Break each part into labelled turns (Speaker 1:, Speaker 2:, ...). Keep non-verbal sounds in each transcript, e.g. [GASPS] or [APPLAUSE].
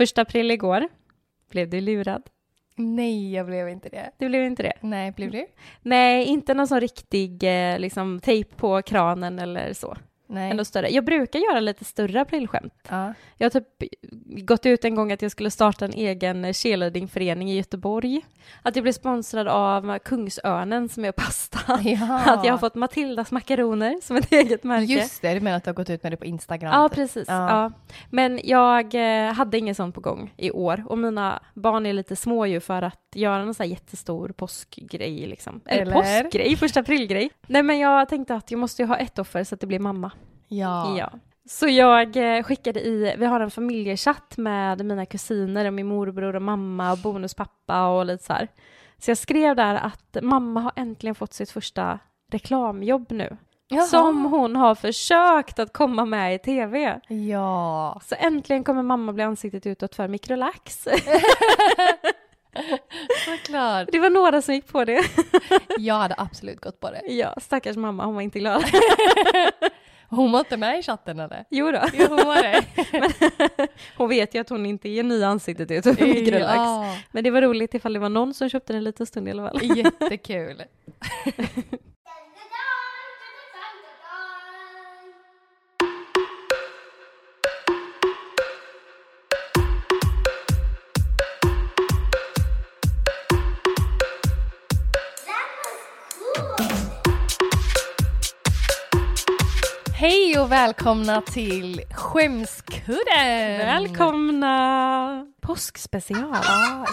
Speaker 1: Första april igår. Blev du lurad?
Speaker 2: Nej, jag blev inte det.
Speaker 1: Du blev inte det?
Speaker 2: Nej, blev du?
Speaker 1: Nej, inte någon sån riktig eh, liksom, tejp på kranen eller så.
Speaker 2: Nej.
Speaker 1: Ändå större. Jag brukar göra lite större aprilskämt.
Speaker 2: Ja.
Speaker 1: Jag har typ gått ut en gång att jag skulle starta en egen cheerleadingförening i Göteborg. Att jag blev sponsrad av Kungsörnen som gör pasta.
Speaker 2: ja. [LAUGHS]
Speaker 1: Att jag har fått Matildas makaroner som ett eget märke.
Speaker 2: Just det, du menar att du har gått ut med det på Instagram?
Speaker 1: Ja, precis.
Speaker 2: Ja.
Speaker 1: Ja. Men jag eh, hade ingen sån på gång i år och mina barn är lite små ju för att göra någon sån här jättestor påskgrej liksom. Eller,
Speaker 2: Eller?
Speaker 1: påskgrej, första aprilgrej. Nej men jag tänkte att jag måste ju ha ett offer så att det blir mamma.
Speaker 2: Ja.
Speaker 1: Ja. Så jag eh, skickade i, vi har en familjechatt med mina kusiner och min morbror och mamma och bonuspappa och lite så här. Så jag skrev där att mamma har äntligen fått sitt första reklamjobb nu.
Speaker 2: Jaha.
Speaker 1: Som hon har försökt att komma med i tv.
Speaker 2: Ja.
Speaker 1: Så äntligen kommer mamma bli ansiktet utåt för Microlax. [LAUGHS]
Speaker 2: Såklart.
Speaker 1: Det var några som gick på det. [LAUGHS]
Speaker 2: Jag hade absolut gått på det.
Speaker 1: Ja, stackars mamma, hon var inte glad. [LAUGHS]
Speaker 2: Hon var inte med i chatten eller?
Speaker 1: Jo då.
Speaker 2: Jo, hon var det. [LAUGHS] [LAUGHS]
Speaker 1: Hon vet ju att hon inte är nya ansiktet utåt för Microlax.
Speaker 2: Ja.
Speaker 1: Men det var roligt ifall det var någon som köpte den en liten stund i alla fall.
Speaker 2: Jättekul. [LAUGHS] och välkomna till Skämskudden!
Speaker 1: Välkomna! Påskspecial.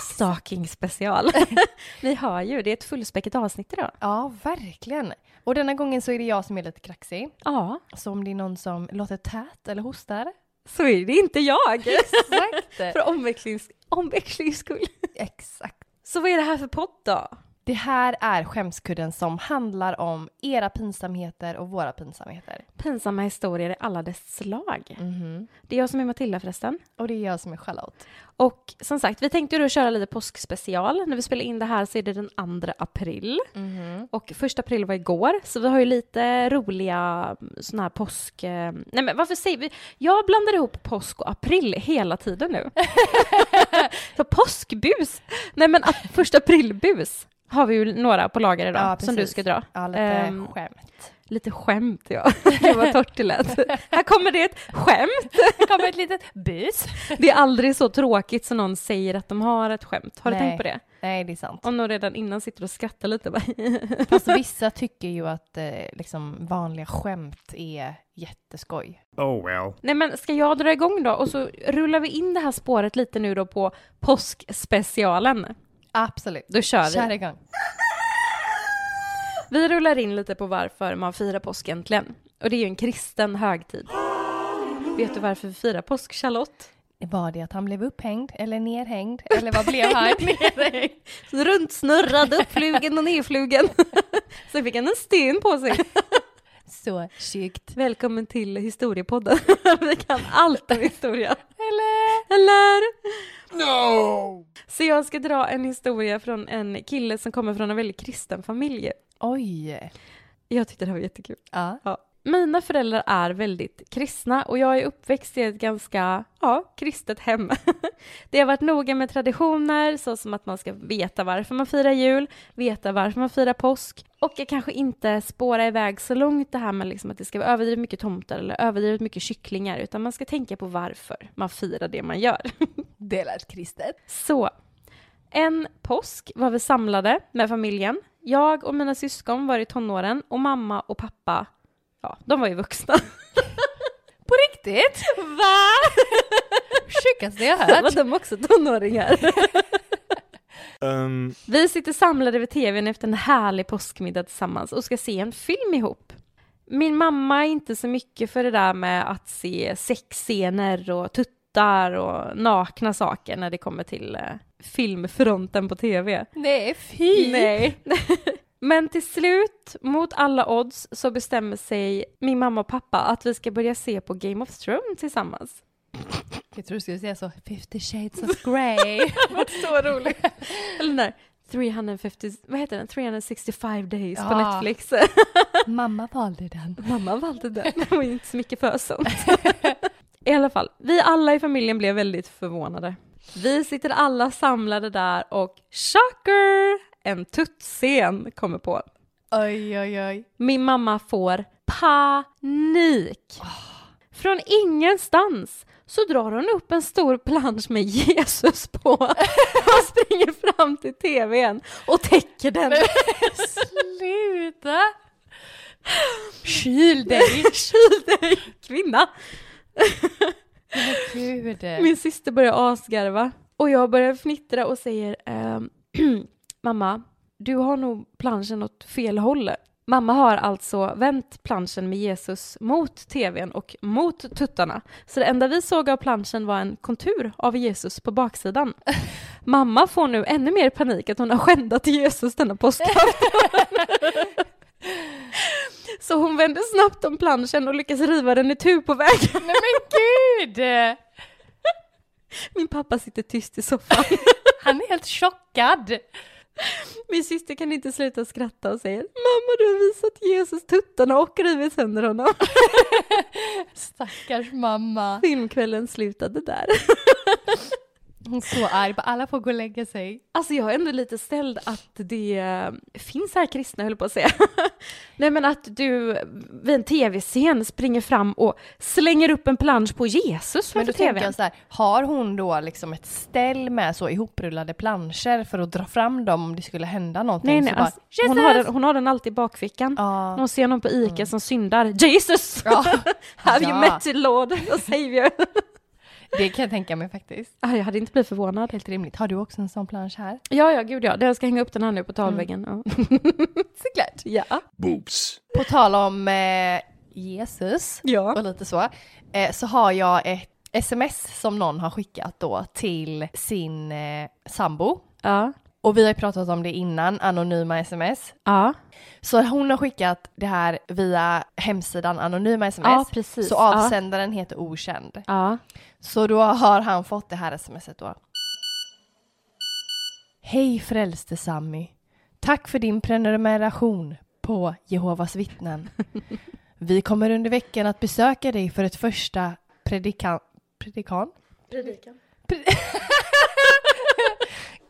Speaker 1: Stalking special. [LAUGHS] Vi har ju, det är ett fullspäckat avsnitt idag.
Speaker 2: Ja, verkligen. Och denna gången så är det jag som är lite kraxig.
Speaker 1: Ja,
Speaker 2: Så om det är någon som låter tät eller hostar.
Speaker 1: så är det inte jag.
Speaker 2: Exakt. [LAUGHS]
Speaker 1: För omväxlings, omväxlings skull.
Speaker 2: Exakt.
Speaker 1: Så vad är det här för podd då?
Speaker 2: Det här är Skämskudden som handlar om era pinsamheter och våra pinsamheter.
Speaker 1: Pinsamma historier i alla dess slag.
Speaker 2: Mhm.
Speaker 1: Det är jag som är Matilda förresten.
Speaker 2: Och det är jag som är Charlotte.
Speaker 1: Och som sagt, vi tänkte ju då köra lite påskspecial. När vi spelar in det här så är det den 2 april. Och första april var igår, så vi har ju lite roliga såna här påsk... eh, Nej men varför säger vi... Jag blandar ihop påsk och april hela tiden nu. [LAUGHS] [LAUGHS] så påskbus! Nej men att, första aprilbus har vi ju några på lager idag
Speaker 2: Ja,
Speaker 1: som du ska dra.
Speaker 2: Ja, lite
Speaker 1: Ehm,
Speaker 2: skämt.
Speaker 1: Lite skämt ja. [LAUGHS] Det var torrt det lät. Här kommer det ett skämt!
Speaker 2: Det kommer ett litet bus.
Speaker 1: Det är aldrig så tråkigt som någon säger att de har ett skämt. Har du
Speaker 2: Nej.
Speaker 1: tänkt på det?
Speaker 2: Nej, det är sant.
Speaker 1: Om någon redan innan sitter och skrattar lite bara. [LAUGHS]
Speaker 2: Fast vissa tycker ju att eh, liksom vanliga skämt är jätteskoj.
Speaker 3: Oh well.
Speaker 1: Nej men ska jag dra igång då och så rullar vi in det här spåret lite nu då på påskspecialen.
Speaker 2: Absolut.
Speaker 1: Då kör vi.
Speaker 2: Kör igång.
Speaker 1: Vi rullar in lite på varför man firar påsk egentligen. Och det är ju en kristen högtid. Vet du varför vi firar påsk, Charlotte?
Speaker 2: Var det att han blev upphängd eller nerhängd? Eller vad blev han? [LAUGHS]
Speaker 1: Runtsnurrad, uppflugen och nedflugen. Sen [LAUGHS] fick han en sten på sig. [LAUGHS]
Speaker 2: Så sjukt.
Speaker 1: Välkommen till historiepodden. Vi kan allt om historia.
Speaker 2: Eller?
Speaker 1: Eller?
Speaker 3: No!
Speaker 1: Så jag ska dra en historia från en kille som kommer från en väldigt kristen familj.
Speaker 2: Oj.
Speaker 1: Jag tyckte det här var jättekul.
Speaker 2: Ja.
Speaker 1: Ja. Mina föräldrar är väldigt kristna och jag är uppväxt i ett ganska ja, kristet hem. [LAUGHS] Det har varit noga med traditioner, så som att man ska veta varför man firar jul, veta varför man firar påsk och jag kanske inte spåra iväg så långt det här med liksom att det ska vara överdrivet mycket tomtar eller överdrivet mycket kycklingar, utan man ska tänka på varför man firar det man gör. [LAUGHS]
Speaker 2: Det lät kristet.
Speaker 1: Så, en påsk var vi samlade med familjen. Jag och mina syskon var i tonåren och mamma och pappa, ja, de var ju vuxna. [LAUGHS]
Speaker 2: På riktigt?
Speaker 1: Va? [LAUGHS]
Speaker 2: Sjukaste jag
Speaker 1: Var
Speaker 2: hört.
Speaker 1: de också tonåringar? [LAUGHS]
Speaker 3: Um,
Speaker 1: Vi sitter samlade vid tvn efter en härlig påskmiddag tillsammans och ska se en film ihop. Min mamma är inte så mycket för det där med att se sexscener och tuttar och nakna saker när det kommer till eh, filmfronten på tv.
Speaker 2: Nej, fy.
Speaker 1: Nej. Men till slut, mot alla odds, så bestämmer sig min mamma och pappa att vi ska börja se på Game of Thrones tillsammans.
Speaker 2: Jag tror du skulle säga så. 50 shades of grey. [LAUGHS]
Speaker 1: Det var så roligt. Eller den där 350, vad heter den? 365 days på
Speaker 2: Ja.
Speaker 1: Netflix. [LAUGHS]
Speaker 2: Mamma valde den.
Speaker 1: Mamma valde den. [LAUGHS] Hon var inte så mycket för sånt. I alla fall, vi alla i familjen blev väldigt förvånade. Vi sitter alla samlade där och shocker! En tuttscen kommer på.
Speaker 2: Oj, oj, oj.
Speaker 1: Min mamma får panik. Från ingenstans så drar hon upp en stor plansch med Jesus på [LAUGHS] och springer fram till tvn och täcker den.
Speaker 2: Sluta! Kyl dig! [LAUGHS]
Speaker 1: Kyl dig kvinna! Min syster börjar asgarva och jag börjar fnittra och säger ehm, [CLEARS THROAT] Mamma, du har nog planschen åt fel håll. Mamma har alltså vänt planschen med Jesus mot tvn och mot tuttarna. Så det enda vi såg av planschen var en kontur av Jesus på baksidan. [LAUGHS] Mamma får nu ännu mer panik att hon har skändat Jesus denna påskafton. [LAUGHS] Så hon vänder snabbt om planschen och lyckas riva den i tur på vägen.
Speaker 2: Nej men gud!
Speaker 1: Min pappa sitter tyst i soffan.
Speaker 2: Han är helt chockad.
Speaker 1: Min syster kan inte sluta skratta och säger Mamma du har visat Jesus tuttarna och rivit sönder honom. [LAUGHS]
Speaker 2: Stackars mamma.
Speaker 1: Filmkvällen slutade där.
Speaker 2: Hon är så arg, bara alla får gå och lägga sig.
Speaker 1: Alltså jag är ändå lite ställd att det eh, finns här kristna höll på att säga. [LAUGHS] Nej men att du vid en tv-scen springer fram och slänger upp en plansch på Jesus
Speaker 2: Men då tänker
Speaker 1: tvn.
Speaker 2: jag så här, har hon då liksom ett ställ med så ihoprullade planscher för att dra fram dem om det skulle hända någonting?
Speaker 1: Nej nej,
Speaker 2: bara,
Speaker 1: alltså, hon, har den, hon har den alltid i bakfickan.
Speaker 2: Ja.
Speaker 1: När hon ser någon på Ica som syndar. Jesus!
Speaker 2: Ja. [LAUGHS]
Speaker 1: Have you
Speaker 2: Ja.
Speaker 1: met your Lord och Savior?
Speaker 2: Det kan jag tänka mig faktiskt.
Speaker 1: ah, jag hade inte blivit förvånad.
Speaker 2: Helt rimligt. Har du också en sån plansch här?
Speaker 1: Ja, ja, gud ja. Jag ska hänga upp den här nu på talväggen. Ja. [LAUGHS]
Speaker 2: Såklart.
Speaker 1: ja.
Speaker 3: Boops.
Speaker 2: På tal om eh, Jesus
Speaker 1: Ja.
Speaker 2: och lite så, eh, så har jag ett sms som någon har skickat då till sin eh, sambo.
Speaker 1: Ja.
Speaker 2: Och vi har pratat om det innan, anonyma sms.
Speaker 1: Ja.
Speaker 2: Så hon har skickat det här via hemsidan anonyma sms.
Speaker 1: Ja, precis.
Speaker 2: Så
Speaker 1: Ja.
Speaker 2: avsändaren heter okänd.
Speaker 1: Ja.
Speaker 2: Så då har han fått det här smset då. Hej frälste Sammy. Tack för din prenumeration på Jehovas vittnen. Vi kommer under veckan att besöka dig för ett första predikan... Predikan?
Speaker 1: Predikan. [LAUGHS]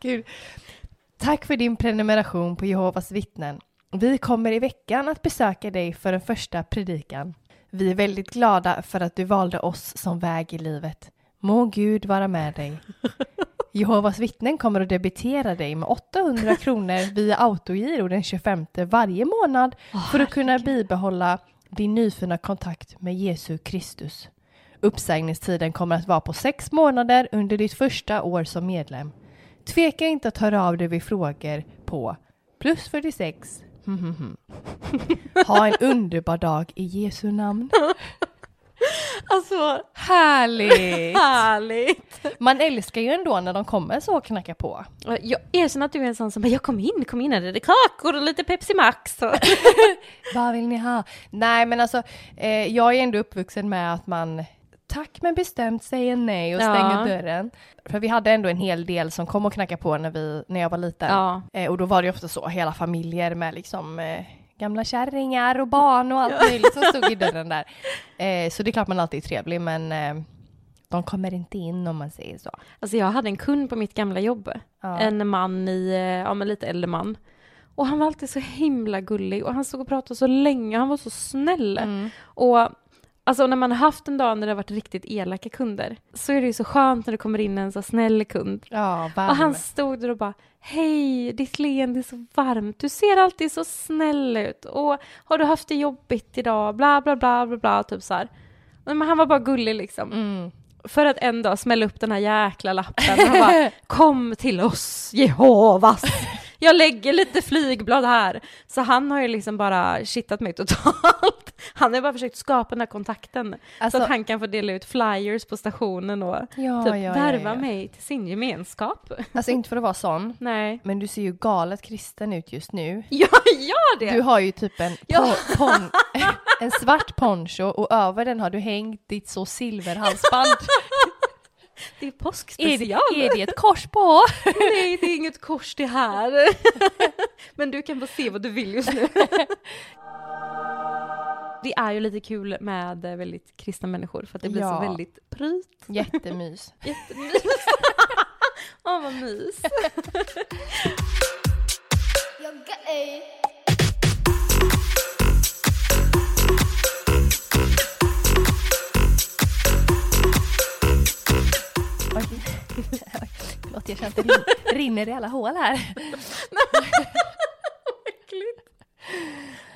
Speaker 2: Gud. Tack för din prenumeration på Jehovas vittnen. Vi kommer i veckan att besöka dig för en första predikan. Vi är väldigt glada för att du valde oss som väg i livet. Må Gud vara med dig. [LAUGHS] Jehovas vittnen kommer att debitera dig med 800 kronor via autogiro den 25 varje månad för att kunna bibehålla din nyfunna kontakt med Jesus Kristus. Uppsägningstiden kommer att vara på sex månader under ditt första år som medlem. Tveka inte att höra av dig vid frågor på plus 46 Mhm. Ha en underbar dag i Jesu namn.
Speaker 1: Alltså,
Speaker 2: Härligt!
Speaker 1: härligt!
Speaker 2: Man älskar ju ändå när de kommer så och knackar på.
Speaker 1: Jag erkänner att du är en sån som bara, jag kom in, kom in, är det kakor och lite Pepsi Max? [LAUGHS]
Speaker 2: Vad vill ni ha? Nej men alltså, eh, jag är ändå uppvuxen med att man tack men bestämt säger nej och
Speaker 1: Ja.
Speaker 2: stänger dörren. För vi hade ändå en hel del som kom och knackade på när, vi, när jag var liten.
Speaker 1: Ja.
Speaker 2: Eh, och då var det ofta så, hela familjer med liksom eh, gamla kärringar och barn och allt möjligt som stod i [LAUGHS] dörren där. Eh, så det är klart man alltid är trevlig men eh, de kommer inte in om man säger så.
Speaker 1: Alltså jag hade en kund på mitt gamla jobb,
Speaker 2: Ja.
Speaker 1: en man i, eh, ja men lite äldre man. Och han var alltid så himla gullig och han stod och pratade så länge, han var så snäll.
Speaker 2: Mm.
Speaker 1: Och alltså när man har haft en dag när det har varit riktigt elaka kunder så är det ju så skönt när det kommer in en så snäll kund.
Speaker 2: Ja.
Speaker 1: Och han stod där och bara Hej, ditt leende är så varmt, du ser alltid så snäll ut och har du haft det jobbigt idag, bla bla bla bla bla, typ så här. Men han var bara gullig liksom.
Speaker 2: Mm.
Speaker 1: För att en dag smälla upp den här jäkla lappen och han bara [LAUGHS] Kom till oss, Jehovas! Jag lägger lite flygblad här. Så han har ju liksom bara kittat mig totalt. [LAUGHS] Han har bara försökt skapa den här kontakten.
Speaker 2: Alltså-
Speaker 1: så att han kan få dela ut flyers på stationen och
Speaker 2: Ja,
Speaker 1: typ
Speaker 2: ja,
Speaker 1: värva
Speaker 2: ja.
Speaker 1: mig till sin gemenskap.
Speaker 2: Alltså inte för att vara sån,
Speaker 1: Nej.
Speaker 2: men du ser ju galet kristen ut just nu. [LAUGHS]
Speaker 1: Ja, gör det!
Speaker 2: Du har ju typ en,
Speaker 1: Ja.
Speaker 2: po- pon- [LAUGHS] en svart poncho och över den har du hängt ditt så silverhalsband.
Speaker 1: Det är
Speaker 2: är,
Speaker 1: påskspecial.
Speaker 2: det, är det ett kors på? [LAUGHS]
Speaker 1: Nej, det är inget kors det här. [LAUGHS] Men du kan få se vad du vill just nu. [LAUGHS] Det är ju lite kul med väldigt kristna människor för att det blir
Speaker 2: Ja.
Speaker 1: så väldigt pryt.
Speaker 2: Jättemys.
Speaker 1: Jättemys. Åh vad mys.
Speaker 4: Jag
Speaker 2: känner att det rin- [LAUGHS] rinner i alla hål här.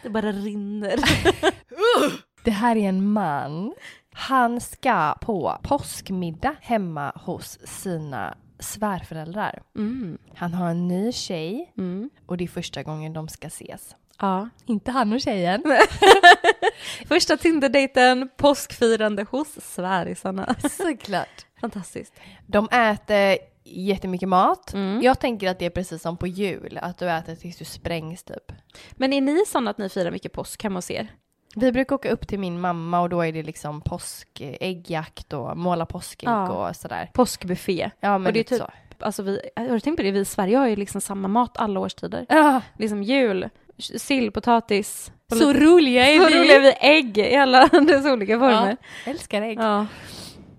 Speaker 1: Det bara rinner. [LAUGHS]
Speaker 2: Det här är en man. Han ska på påskmiddag hemma hos sina svärföräldrar.
Speaker 1: Mm.
Speaker 2: Han har en ny tjej
Speaker 1: Mm.
Speaker 2: och det är första gången de ska ses.
Speaker 1: Ja.
Speaker 2: Inte han och tjejen. [LAUGHS]
Speaker 1: Första Tinder-dejten, påskfirande hos svärisarna.
Speaker 2: Såklart.
Speaker 1: Fantastiskt.
Speaker 2: De äter jättemycket mat.
Speaker 1: Mm.
Speaker 2: Jag tänker att det är precis som på jul, att du äter tills du sprängs typ.
Speaker 1: Men är ni sådana att ni firar mycket påsk hemma hos er?
Speaker 2: Vi brukar åka upp till min mamma och då är det liksom påskäggjakt och måla påskägg
Speaker 1: Ja.
Speaker 2: och sådär.
Speaker 1: Påskbuffé.
Speaker 2: Ja men
Speaker 1: Och det är typ-
Speaker 2: så.
Speaker 1: Alltså vi, har du tänkt på det? Vi i Sverige har ju liksom samma mat alla årstider.
Speaker 2: Ja,
Speaker 1: Liksom jul, sill, potatis.
Speaker 2: så roliga är
Speaker 1: så
Speaker 2: vi!
Speaker 1: roliga vi ägg i alla [LAUGHS] dess olika former.
Speaker 2: Älskar ägg.
Speaker 1: Ja.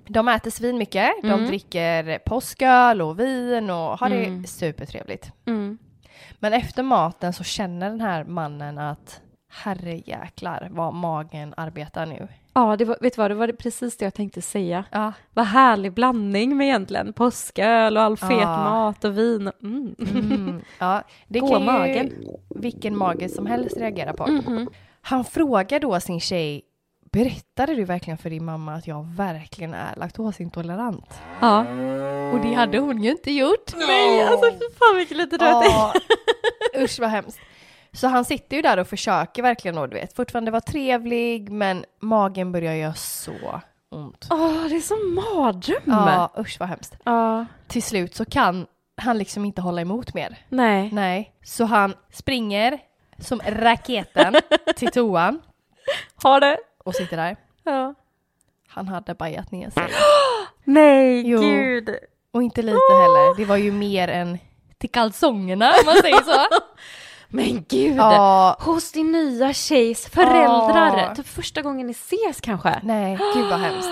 Speaker 2: De äter svinmycket, de
Speaker 1: Mm.
Speaker 2: dricker påsköl och vin och har
Speaker 1: Mm.
Speaker 2: det supertrevligt.
Speaker 1: Mm.
Speaker 2: Men efter maten så känner den här mannen att herrejäklar vad magen arbetar nu.
Speaker 1: Ja, det var, vet du vad, det var precis det jag tänkte säga.
Speaker 2: Ja,
Speaker 1: Vad härlig blandning med egentligen påsköl och all fet
Speaker 2: Ja.
Speaker 1: mat och vin. Mm.
Speaker 2: mm, ja det
Speaker 1: Gå
Speaker 2: kan ju
Speaker 1: magen.
Speaker 2: vilken mage som helst reagera på.
Speaker 1: Mhm.
Speaker 2: Han frågar då sin tjej Berättade du verkligen för din mamma att jag verkligen är laktosintolerant?
Speaker 1: Ja.
Speaker 2: Och det hade hon ju inte gjort.
Speaker 1: Nej, alltså fy fan vilken liten röt.
Speaker 2: Ja, [LAUGHS] usch vad hemskt. Så han sitter ju där och försöker verkligen och du vet fortfarande vara trevlig men magen börjar göra så ont.
Speaker 1: Åh, det är som mardröm.
Speaker 2: Ja, usch vad hemskt.
Speaker 1: Ja.
Speaker 2: Till slut så kan han liksom inte hålla emot mer.
Speaker 1: Nej.
Speaker 2: Nej, så han springer som raketen till toan [LAUGHS]
Speaker 1: Har det?
Speaker 2: Och sitter där.
Speaker 1: Ja.
Speaker 2: Han hade bajat ner sig. [GASPS]
Speaker 1: Nej,
Speaker 2: Jo.
Speaker 1: gud.
Speaker 2: Och inte lite heller. Det var ju mer än till kalsongerna om man säger så. [LAUGHS]
Speaker 1: Men gud.
Speaker 2: Ja,
Speaker 1: Hos din nya tjejs föräldrar.
Speaker 2: Ja.
Speaker 1: Typ första gången ni ses kanske.
Speaker 2: nej, gud vad [GASPS] hemskt.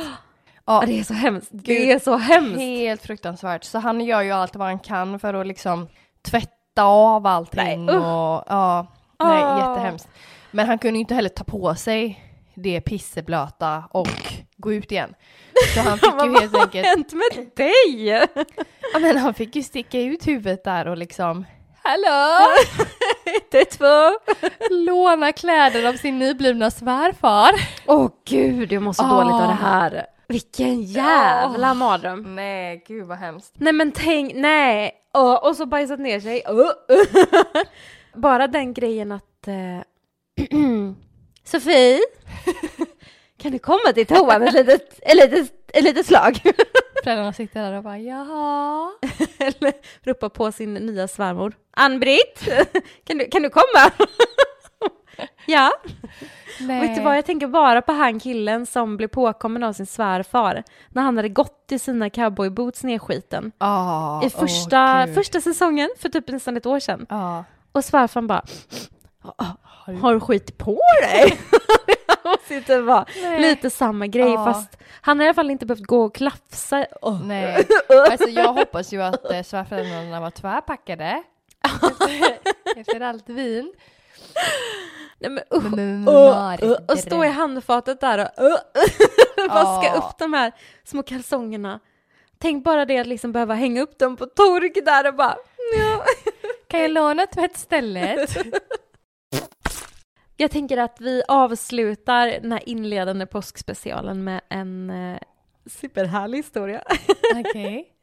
Speaker 1: Ja, det är så hemskt.
Speaker 2: Gud.
Speaker 1: Det är så hemskt.
Speaker 2: helt fruktansvärt. Så han gör ju allt vad han kan för att liksom tvätta av allting.
Speaker 1: Nej, usch.
Speaker 2: och, ja, nej,
Speaker 1: Ah.
Speaker 2: jättehemskt. Men han kunde ju inte heller ta på sig det pisseblöta och gå ut igen. Så han [LAUGHS] fick ju
Speaker 1: Vad
Speaker 2: helt
Speaker 1: har
Speaker 2: enkelt,
Speaker 1: hänt med dig? [LAUGHS]
Speaker 2: ja, men han fick ju sticka ut huvudet där och liksom Hallå! [LAUGHS]
Speaker 1: Det är två.
Speaker 2: Låna kläder av sin nyblivna svärfar.
Speaker 1: Åh gud, jag mår så
Speaker 2: Ah.
Speaker 1: dåligt av det här. Vilken jävla mardröm.
Speaker 2: Nej, gud vad hemskt.
Speaker 1: Nej men tänk, nej. Åh, och så bajsat ner sig. Åh. Bara den grejen att... Eh, [CLEARS THROAT] Sofie? [LAUGHS] Kan du komma till toan ett litet, ett litet, ett litet slag? [LAUGHS]
Speaker 2: Föräldrarna sitter där och bara jaha. [LAUGHS]
Speaker 1: Eller ropa på sin nya svärmor. Ann-Britt, kan du, kan du komma? ja.
Speaker 2: Nej.
Speaker 1: Vet du vad, jag tänker bara på han killen som blev påkommen av sin svärfar när han hade gått i sina cowboyboots nedskiten.
Speaker 2: Ah,
Speaker 1: I första,
Speaker 2: gud.
Speaker 1: första säsongen för typ nästan ett år sedan.
Speaker 2: Ja.
Speaker 1: Och svärfaren bara har du skit på dig? [LAUGHS] vara
Speaker 2: Nej.
Speaker 1: lite samma grej
Speaker 2: Ja.
Speaker 1: fast han har i alla fall inte behövt gå och klafsa. Åh.
Speaker 2: Nej, [LAUGHS] alltså jag hoppas ju att eh, svärföräldrarna var tvärpackade. efter, [LAUGHS] efter allt vin.
Speaker 1: Nej, men, usch.
Speaker 2: Men,
Speaker 1: Uh, uh, och stå i handfatet där och uh, vaska upp de här små kalsongerna. Tänk bara det att liksom behöva hänga upp dem på tork där och bara ja.
Speaker 2: Kan jag låna tvättstället?
Speaker 1: Jag tänker att vi avslutar den här inledande påskspecialen med en eh, superhärlig historia. [LAUGHS]
Speaker 2: Okej.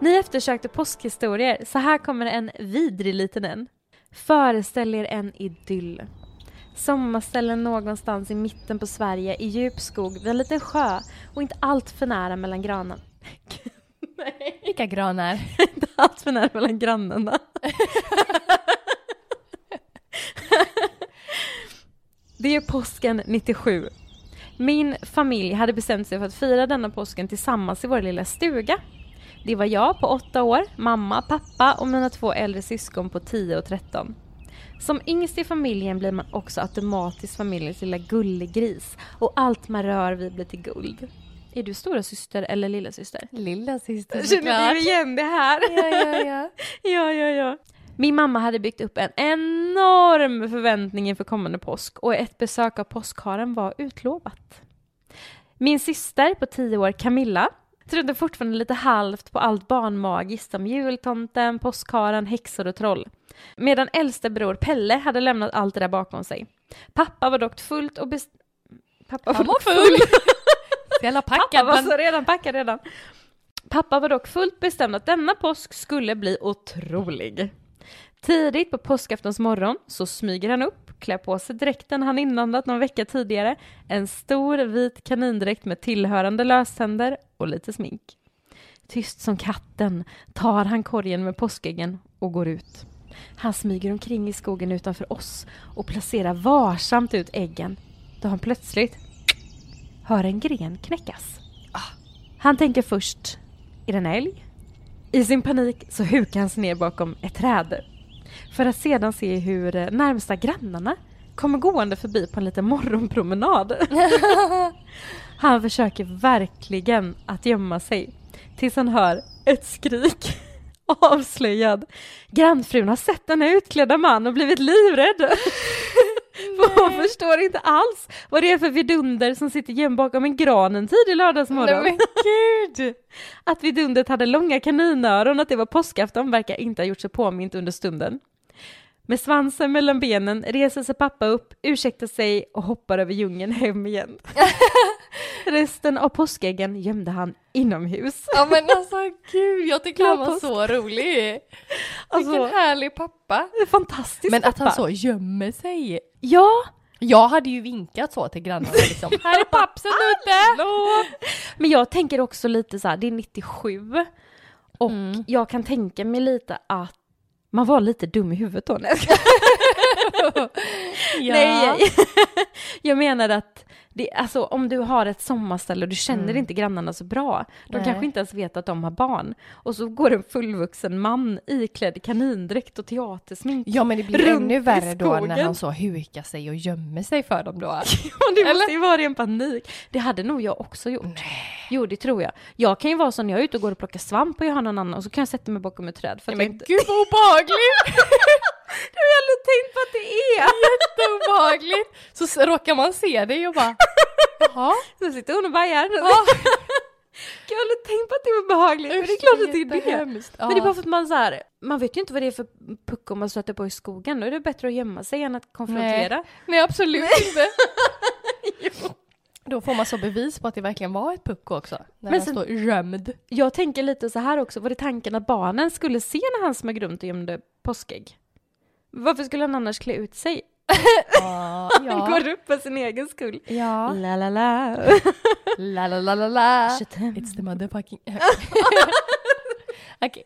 Speaker 1: Ni eftersökte påskhistorier, så här kommer en vidrig liten en. Föreställ er en idyll. Sommarställen någonstans i mitten på Sverige i djup skog vid en liten sjö och inte allt för nära mellan granen. [LAUGHS] Nej,
Speaker 2: Vilka granar? [LAUGHS]
Speaker 1: inte allt för nära mellan grannarna. Det är påsken 97. Min familj hade bestämt sig för att fira denna påsken tillsammans i vår lilla stuga. Det var jag på åtta år, mamma, pappa och mina två äldre syskon på 10 och 13. Som yngst i familjen blir man också automatiskt familjens lilla gullegris och allt man rör vid blir till guld. Är du stora syster eller lilla syster?
Speaker 2: Lilla syster
Speaker 1: Känner du igen det här?
Speaker 2: Ja, ja, ja. [LAUGHS]
Speaker 1: ja, ja, ja. Min mamma hade byggt upp en enorm förväntning inför kommande påsk och ett besök av påskharen var utlovat. Min syster på tio år, Camilla, trodde fortfarande lite halvt på allt barnmagiskt som jultomten, påskharen, häxor och troll. Medan äldste bror Pelle hade lämnat allt det där bakom sig. Pappa var dock fullt och best... Pappa
Speaker 2: var
Speaker 1: dock
Speaker 2: full. [LAUGHS] Så jävla
Speaker 1: Pappa
Speaker 2: packad.
Speaker 1: var så redan packad redan. Pappa var dock fullt bestämd att denna påsk skulle bli otrolig. Tidigt på påskaftons morgon så smyger han upp, klär på sig dräkten han inandat någon vecka tidigare, en stor vit kanindräkt med tillhörande löständer och lite smink. Tyst som katten tar han korgen med påskäggen och går ut. Han smyger omkring i skogen utanför oss och placerar varsamt ut äggen då han plötsligt hör en gren knäckas. Han tänker först, är det en älg? I sin panik så hukar han sig ner bakom ett träd. För att sedan se hur eh, närmsta grannarna kommer gående förbi på en liten morgonpromenad. [LAUGHS] han försöker verkligen att gömma sig tills han hör ett skrik. [LAUGHS] Avslöjad. Grannfrun har sett denna utklädda man och blivit livrädd. [LAUGHS] För hon förstår inte alls vad det är för vidunder som sitter gömd bakom en gran en tidig lördagsmorgon.
Speaker 2: Nej, men!
Speaker 1: Att vidundret hade långa kaninöron och att det var påskafton verkar inte ha gjort sig påmint under stunden. Med svansen mellan benen reser sig pappa upp, ursäktar sig och hoppar över djungeln hem igen. [LAUGHS] Resten av påskäggen gömde han inomhus.
Speaker 2: Ja men alltså gud, jag tycker han var
Speaker 1: påsk.
Speaker 2: så rolig.
Speaker 1: Alltså,
Speaker 2: Vilken härlig pappa.
Speaker 1: fantastiskt
Speaker 2: Men att
Speaker 1: pappa.
Speaker 2: han så gömmer sig.
Speaker 1: Ja,
Speaker 2: Jag hade ju vinkat så till grannarna liksom. [LAUGHS] Här är pappsen ute!
Speaker 1: men jag tänker också lite så här, det är 97 och
Speaker 2: Mm.
Speaker 1: jag kan tänka mig lite att man var lite dum i huvudet då. [LAUGHS]
Speaker 2: Ja.
Speaker 1: Nej, jag [LAUGHS] menar att det, alltså, om du har ett sommarställe och du känner inte grannarna så bra, de
Speaker 2: Nej.
Speaker 1: kanske inte ens vet att de har barn, och så går en fullvuxen man iklädd i kanindräkt och teatersmink.
Speaker 2: Ja men det blir ännu värre då när han så hukar sig och gömmer sig för dem då. [LAUGHS]
Speaker 1: Och det måste ju vara en panik. Det hade nog jag också gjort. Jo, det tror jag. Jag kan ju vara så när jag är ute och går och plockar svamp och jag har någon annan och så kan jag sätta mig bakom ett träd. För
Speaker 2: Nej,
Speaker 1: att jag
Speaker 2: men
Speaker 1: inte...
Speaker 2: gud vad obehagligt! [LAUGHS]
Speaker 1: Det har jag aldrig tänkt på att det är! [LAUGHS]
Speaker 2: Jätteobehagligt! Så råkar man se dig och bara Jaha? [LAUGHS]
Speaker 1: Så sitter hon och bajar. [LAUGHS] Har aldrig tänkt på att det var behagligt, men det är klart att det är det.
Speaker 2: Jättehemskt.
Speaker 1: Men det är bara för att man så här, man vet ju inte vad det är för pucko man stöter på i skogen. Då är det bättre att gömma sig än att konfrontera.
Speaker 2: Nej absolut inte. [LAUGHS] Då får man så bevis på att det verkligen var ett pucko också. När
Speaker 1: Men sen-
Speaker 2: står gömd.
Speaker 1: Jag tänker lite så här också, var det tanken att barnen skulle se när han smög runt och gömde påskägg? Varför skulle han annars klä ut sig? [LAUGHS]
Speaker 2: Ja.
Speaker 1: Han går upp för sin egen skull.
Speaker 2: Ja.
Speaker 1: La la la. [LAUGHS]
Speaker 2: La la la la la.
Speaker 1: Chatem.
Speaker 2: It's the motherfucking... [LAUGHS] Okej.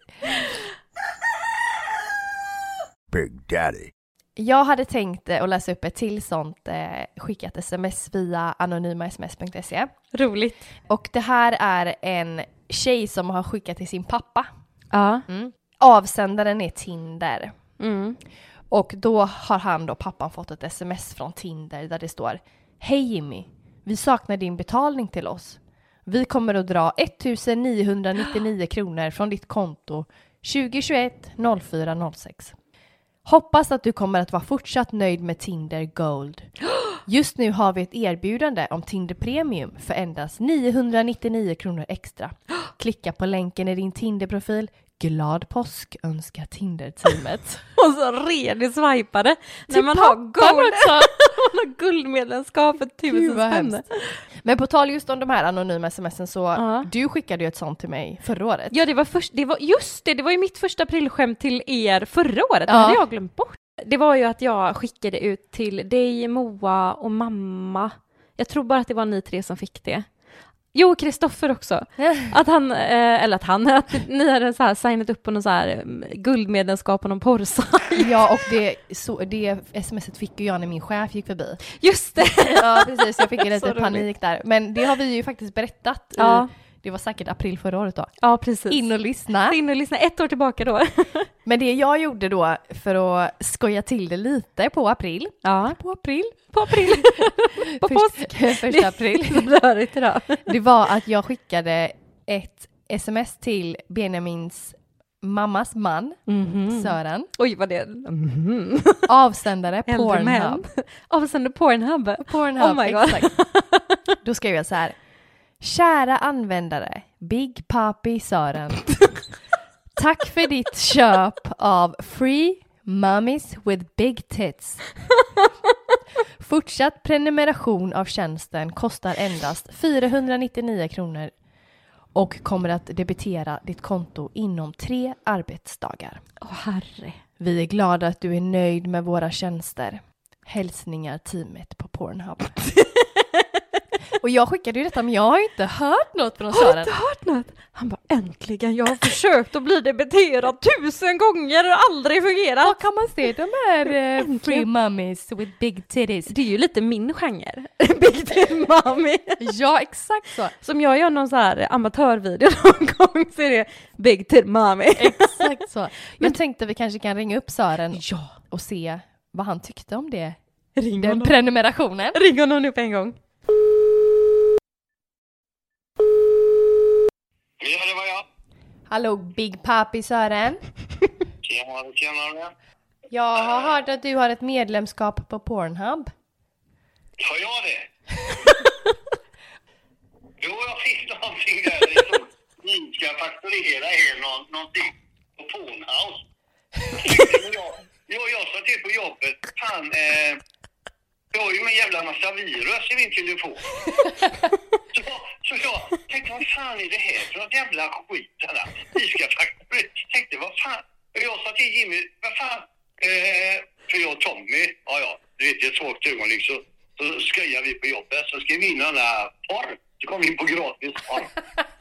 Speaker 3: Big Daddy.
Speaker 2: Jag hade tänkt eh, att läsa upp ett till sånt eh, skickat sms via anonymasms.se.
Speaker 1: Roligt.
Speaker 2: Och det här är en tjej som har skickat till sin pappa.
Speaker 1: Ja.
Speaker 2: Avsändaren är Tinder.
Speaker 1: Mm.
Speaker 2: Och då har han då, pappan, fått ett sms från Tinder där det står Hej Jimmy, vi saknar din betalning till oss. Vi kommer att dra 1999 kronor från ditt konto 2021 04 06. Hoppas att du kommer att vara fortsatt nöjd med Tinder Gold. Just nu har vi ett erbjudande om Tinder Premium för endast 999 kronor extra. Klicka på länken i din Tinder-profil. Glad påsk önskar Tinder-teamet. [LAUGHS]
Speaker 1: Och så redigt swipade. När
Speaker 2: Till
Speaker 1: man har, guld,
Speaker 2: också. [LAUGHS]
Speaker 1: man har guldmedlemskap för tusen spänn.
Speaker 2: Men på tal just om de här anonyma smsen så
Speaker 1: Ja.
Speaker 2: du skickade ju ett sånt till mig förra året.
Speaker 1: Ja, det var först, det var, just det, det var ju mitt första aprilskämt till er förra året, det
Speaker 2: Ja.
Speaker 1: hade jag glömt bort. Det var ju att jag skickade ut till dig, Moa och mamma. Jag tror bara att det var ni tre som fick det. Jo, Kristoffer också. [LAUGHS] Att han, eh, eller att han, [LAUGHS] att ni hade så här signat upp på någon så här mm, guldmedlemskap på någon porrsajt.
Speaker 2: Ja, och det, så, det smset fick ju jag när min chef gick förbi.
Speaker 1: Just det! [LAUGHS]
Speaker 2: Ja, precis. Jag fick ju lite panik där. Men det har vi ju faktiskt berättat
Speaker 1: Ja.
Speaker 2: i Det var säkert april förra året då.
Speaker 1: Ja, precis.
Speaker 2: In och lyssna.
Speaker 1: In och lyssna ett år tillbaka då.
Speaker 2: Men det jag gjorde då för att skoja till det lite på april.
Speaker 1: Ja,
Speaker 2: På april?
Speaker 1: på april. På påsk.
Speaker 2: Först, [LAUGHS] första april.
Speaker 1: Idag.
Speaker 2: Det var att jag skickade ett sms till Benjamins mammas man,
Speaker 1: Mhm.
Speaker 2: Sören.
Speaker 1: Oj, vad det... Mhm. [LAUGHS]
Speaker 2: Avsändare Pornhub.
Speaker 1: män. Avsänder Pornhub.
Speaker 2: Pornhub,
Speaker 1: Oh my God.
Speaker 2: exakt. [LAUGHS] Då skrev jag så här. Kära användare, Big Papi Sören. Tack för ditt köp av Free Mummies with Big Tits. Fortsatt prenumeration av tjänsten kostar endast 499 kronor och kommer att debitera ditt konto inom tre arbetsdagar.
Speaker 1: Åh herre.
Speaker 2: Vi är glada att du är nöjd med våra tjänster. Hälsningar teamet på Pornhub. [LAUGHS] Och jag skickade ju detta men jag har ju inte hört något från
Speaker 1: Har du
Speaker 2: Sören.
Speaker 1: inte hört något? Han bara äntligen, jag har försökt att bli debiterad tusen gånger och aldrig fungerat.
Speaker 2: Var kan man se de här eh, [LAUGHS] free mummies with big titties?
Speaker 1: Det är ju lite min genre. [LAUGHS] Big Time Mommy.
Speaker 2: Ja, exakt så.
Speaker 1: Som jag gör någon så här amatörvideo någon gång så är det Big Time Mommy.
Speaker 2: Exakt så. [LAUGHS] Jag tänkte vi kanske kan ringa upp Sören
Speaker 1: Ja,
Speaker 2: och se vad han tyckte om det.
Speaker 1: ring
Speaker 2: Den
Speaker 1: honom.
Speaker 2: prenumerationen.
Speaker 1: Ring honom nu på en gång.
Speaker 5: Ja, det var jag.
Speaker 2: Hallå Big Papi Sören. [LAUGHS]
Speaker 5: Tjenare, tjenare.
Speaker 2: Jag har hört att du har ett medlemskap på Pornhub.
Speaker 5: Har jag det? [LAUGHS] jo, jag fick någonting där. Stod ni ska fakturera er någon, någonting på Pornhouse. Men jag, jag, jag sa till på jobbet, fan, eh, jag har ju en jävla massa virus i min telefon. [LAUGHS] Så, så jag tänkte, vad fan är det här för något jävla skit? Alla? Ni ska faktiskt... Tänkte, vad fan? Och jag sa till Jimmy, vad fan? Eh, för jag och Tommy, ja ja, du vet i ett svagt ögonblick så, så skojar vi på jobbet. Så skrev vi in alla porr. Så kom vi in på gratis porr.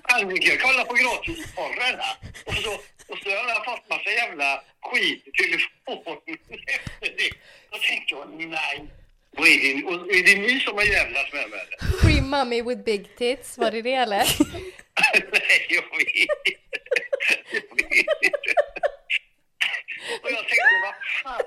Speaker 5: Aldrig kolla på gratis porr här. Och så, och så har jag fått massa jävla skit i telefonen [LAUGHS] efter det. Då tänkte jag, nej. Och är, det, och är det ni som har jävlats med mig eller?
Speaker 2: Free mummy with big tits, var det det eller? [LAUGHS]
Speaker 5: Nej, jag vet inte. Jag vet inte. Och jag tänkte, vad fan?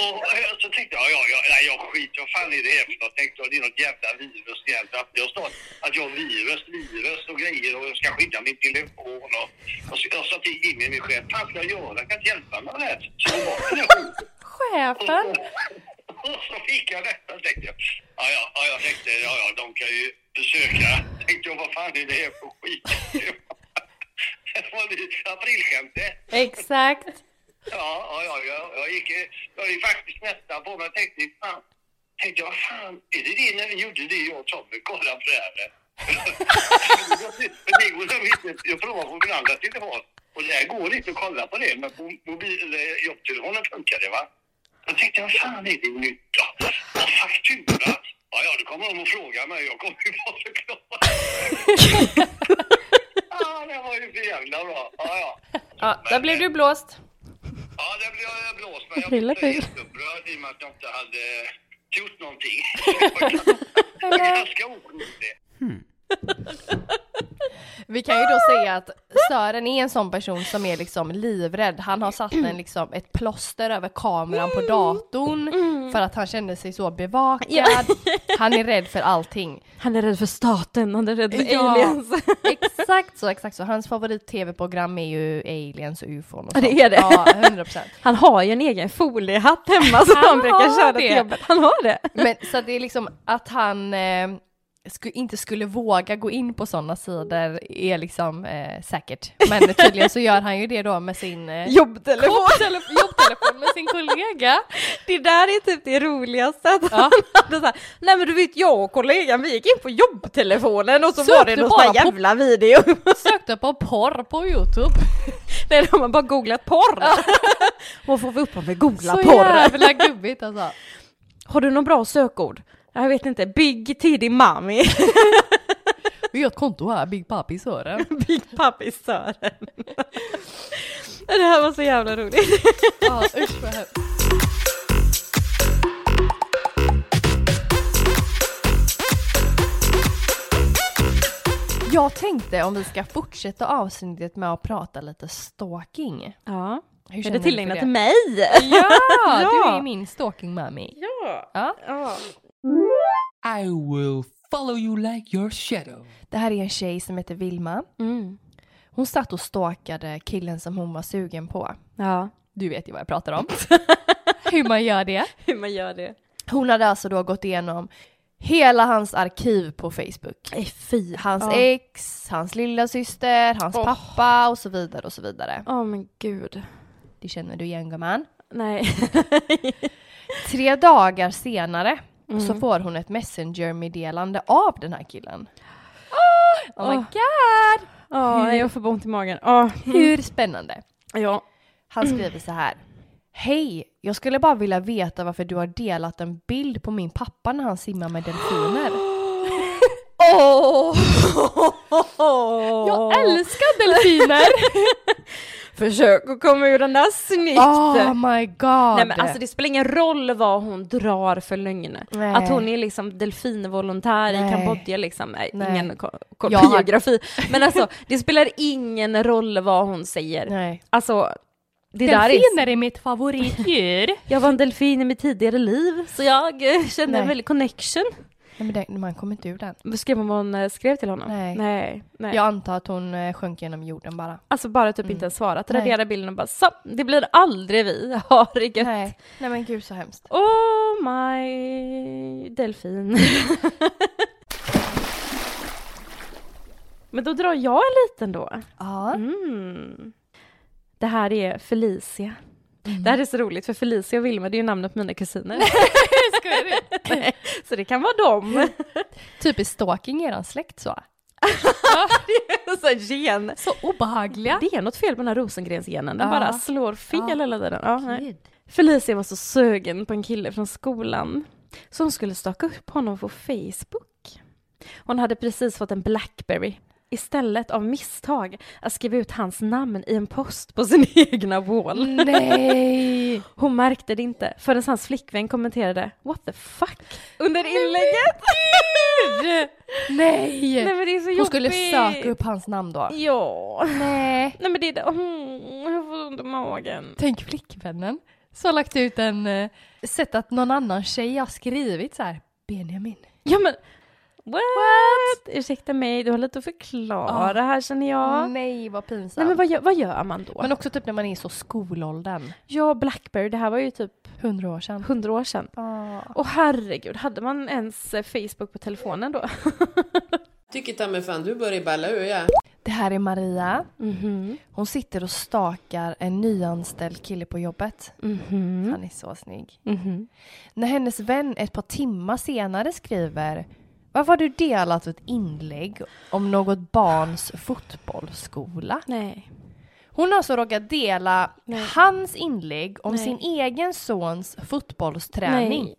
Speaker 5: Och så tänkte jag, ja, ja, nej, jag skiter vad fan är det här för något? Tänkte jag, det är något jävla virus att Det har att jag har virus, virus och grejer och jag ska skydda min telefon. Och, och så, jag sa till Jimmy, min chef, fan ska jag göra? Jag kan inte hjälpa mig med det här. Så det var den här.
Speaker 2: Chefen?
Speaker 5: Och så fick jag detta tänkte jag. Ja, ja, ja, jag tänkte, ja, ja, de kan ju försöka. Tänkte jag, vad fan är det här för skit? [LAUGHS] Det var aprilskämtet.
Speaker 2: Exakt.
Speaker 5: Ja, ja, ja, jag, gick, jag gick faktiskt nästan på mig tänkte, fan, tänkte jag, fan, är det det när vi gjorde det jag och Tommy, kolla på det här? [LAUGHS] Jag provar på min andra telefon och det går inte att kolla på det, men på mobil, jobbtelefonen funkar det va? Då tänkte jag, fan är det nytt då? Och faktura? Ja, ja, då kommer de och frågar mig. Jag kommer ju bara förklara. [LAUGHS] ja, det var ju för jävla bra. Ja, ja.
Speaker 2: Ja, där blev du blåst.
Speaker 5: Ja, det blev jag blåst, men jag blev jätteupprörd i och med att jag inte hade gjort någonting. [LAUGHS] Jag var ganska oskyldig.
Speaker 2: Vi kan ju då säga att Sören är en sån person som är liksom livrädd. Han har satt en liksom ett plåster över kameran på datorn för att han kände sig så bevakad. Han är rädd för allting.
Speaker 1: Han är rädd för staten, han är rädd för
Speaker 2: Ja.
Speaker 1: aliens.
Speaker 2: Exakt så, exakt så. Hans favorit-tv-program är ju aliens och ufon och
Speaker 1: Ja, det
Speaker 2: sånt.
Speaker 1: är det.
Speaker 2: Ja, 100 procent.
Speaker 1: Han har ju en egen foliehatt hemma som han,
Speaker 2: Han
Speaker 1: brukar köra
Speaker 2: det.
Speaker 1: till jobbet. Han har det.
Speaker 2: Men så det är liksom att han eh, sku, inte skulle våga gå in på sådana sidor är liksom eh, säkert. Men tydligen så gör han ju det då med sin eh,
Speaker 1: Jobbtelefon.
Speaker 2: jobbtelefon, jobbtelefon med sin kollega.
Speaker 1: Det där är typ det roligaste. Att
Speaker 2: Ja. [LAUGHS]
Speaker 1: han så här, nej men du vet jag och kollegan vi gick in på jobbtelefonen och så
Speaker 2: Sökte
Speaker 1: var det någon sån här
Speaker 2: på-
Speaker 1: jävla video. [LAUGHS]
Speaker 2: Sökte på porr på Youtube.
Speaker 1: Nej de har bara googlat porr. [LAUGHS] Vad får vi upp om vi googlar
Speaker 2: Så
Speaker 1: porr?
Speaker 2: jävla gubbigt alltså.
Speaker 1: Har du någon bra sökord? Jag vet inte, Big Tiddy Mommy, [LAUGHS]
Speaker 2: Vi har ett konto här, Big Papi Sören. [LAUGHS]
Speaker 1: Big Papi Sören. Det här var så jävla roligt.
Speaker 2: Ja, usch vad hemskt. Jag tänkte om vi ska fortsätta avsnittet med att prata lite stalking.
Speaker 1: Ja.
Speaker 2: Hur
Speaker 1: Är det tillägnat till mig?
Speaker 2: Ja, [LAUGHS]
Speaker 1: Ja.
Speaker 2: du är min stalking mommy.
Speaker 1: Ja.
Speaker 2: Ja.
Speaker 1: ja.
Speaker 6: I will follow you like your shadow.
Speaker 2: Det här är en tjej som heter Vilma.
Speaker 1: Mm.
Speaker 2: Hon satt och stalkade killen som hon var sugen på.
Speaker 1: Ja.
Speaker 2: Du vet ju vad jag pratar om. [LAUGHS] Hur man gör det.
Speaker 1: Hur man gör det.
Speaker 2: Hon hade alltså då gått igenom hela hans arkiv på Facebook.
Speaker 1: Fy.
Speaker 2: Hans
Speaker 1: ja.
Speaker 2: ex, hans lilla syster, hans
Speaker 1: Åh.
Speaker 2: pappa och så vidare och så vidare.
Speaker 1: Åh men gud.
Speaker 2: Det känner du igen gumman.
Speaker 1: Nej.
Speaker 2: Tre dagar senare
Speaker 1: Mm.
Speaker 2: så får hon ett messenger-meddelande av den här killen. Oh, my
Speaker 1: Åh.
Speaker 2: god!
Speaker 1: Ja,
Speaker 2: Hur-
Speaker 1: jag får ont i magen. Ja.
Speaker 2: Hur spännande?
Speaker 1: Ja.
Speaker 2: Han skriver så här. Hej, jag skulle bara vilja veta varför du har delat en bild på min pappa när han simmar med delfiner. [GASPS]
Speaker 1: Åh!
Speaker 2: Jag älskar delfiner! [LAUGHS]
Speaker 1: Försök att komma ur den där snyggt!
Speaker 2: oh my god!
Speaker 1: Nej men alltså det spelar ingen roll vad hon drar för lögn.
Speaker 2: Nej.
Speaker 1: Att hon är liksom delfinvolontär i
Speaker 2: Nej.
Speaker 1: Kambodja liksom, nej, ingen
Speaker 2: har-
Speaker 1: biografi. Men alltså det spelar ingen roll vad hon säger.
Speaker 2: Nej.
Speaker 1: Alltså det där är...
Speaker 2: Delfiner är mitt favoritdjur. [LAUGHS]
Speaker 1: Jag var en delfin i mitt tidigare liv så jag kände
Speaker 2: Nej.
Speaker 1: en väldig connection.
Speaker 2: Nej, men det, man kommer inte ur den.
Speaker 1: Skrev hon vad hon eh, skrev till honom?
Speaker 2: Nej.
Speaker 1: Nej. nej.
Speaker 2: Jag antar att hon eh, sjönk genom jorden bara.
Speaker 1: Alltså bara typ
Speaker 2: Mm.
Speaker 1: inte ens svarat, radera bilden och bara så, det blir aldrig vi, ha det gött.
Speaker 2: Nej. Nej men gud så hemskt.
Speaker 1: Oh my delfin. [LAUGHS] Men då drar jag en liten då.
Speaker 2: Ja.
Speaker 1: Mm. Det här är Felicia.
Speaker 2: Mm.
Speaker 1: Det här är så roligt för Felicia och Vilma det är ju namnet på mina kusiner. [LAUGHS] Nej, [LAUGHS] så det kan vara dem.
Speaker 2: Typiskt stalking i eran släkt så.
Speaker 1: så gen.
Speaker 2: Så obehagliga.
Speaker 1: Det är något fel på den här Rosengrensgenen, den
Speaker 2: Ja.
Speaker 1: bara slår fel
Speaker 2: Ja.
Speaker 1: hela tiden. Ja. Felicia var så sugen på en kille från skolan så hon skulle staka upp honom på Facebook. Hon hade precis fått en Blackberry istället av misstag att skriva ut hans namn i en post på sin [LAUGHS] egna wall.
Speaker 2: Nej! [LAUGHS]
Speaker 1: Hon märkte det inte förrän hans flickvän kommenterade “What the fuck?” under inlägget.
Speaker 2: Nej! [LAUGHS]
Speaker 1: Nej men det är så
Speaker 2: Hon skulle
Speaker 1: jobbigt.
Speaker 2: söka upp hans namn då.
Speaker 1: Ja.
Speaker 2: Nej.
Speaker 1: Nej men det är det. Mm, jag får ont i magen.
Speaker 2: Tänk flickvännen som har lagt ut en, eh, sett att någon annan tjej har skrivit så här Benjamin.
Speaker 1: Ja men what? Ursäkta mig, du har lite att förklara här känner jag.
Speaker 2: Nej vad pinsamt.
Speaker 1: Nej men vad gör, vad gör man då?
Speaker 2: Men också typ när man är så skolåldern.
Speaker 1: Ja, Blackberry, det här var ju typ
Speaker 2: Hundra år sedan.
Speaker 1: hundra år sedan.
Speaker 2: Ah.
Speaker 1: Och herregud, hade man ens eh, Facebook på telefonen då? [LAUGHS]
Speaker 7: Tycker ta mig fan du börjar balla ur ja.
Speaker 2: Det här är Maria.
Speaker 1: Mhm,
Speaker 2: Hon sitter och stakar en nyanställd kille på jobbet.
Speaker 1: mhm,
Speaker 2: Han är så snygg.
Speaker 1: mhm.
Speaker 2: När hennes vän ett par timmar senare skriver Varför har du delat ett inlägg om något barns fotbollsskola?
Speaker 1: Nej.
Speaker 2: Hon har alltså råkat dela
Speaker 1: Nej.
Speaker 2: hans inlägg om
Speaker 1: Nej.
Speaker 2: sin egen sons fotbollsträning
Speaker 1: Nej.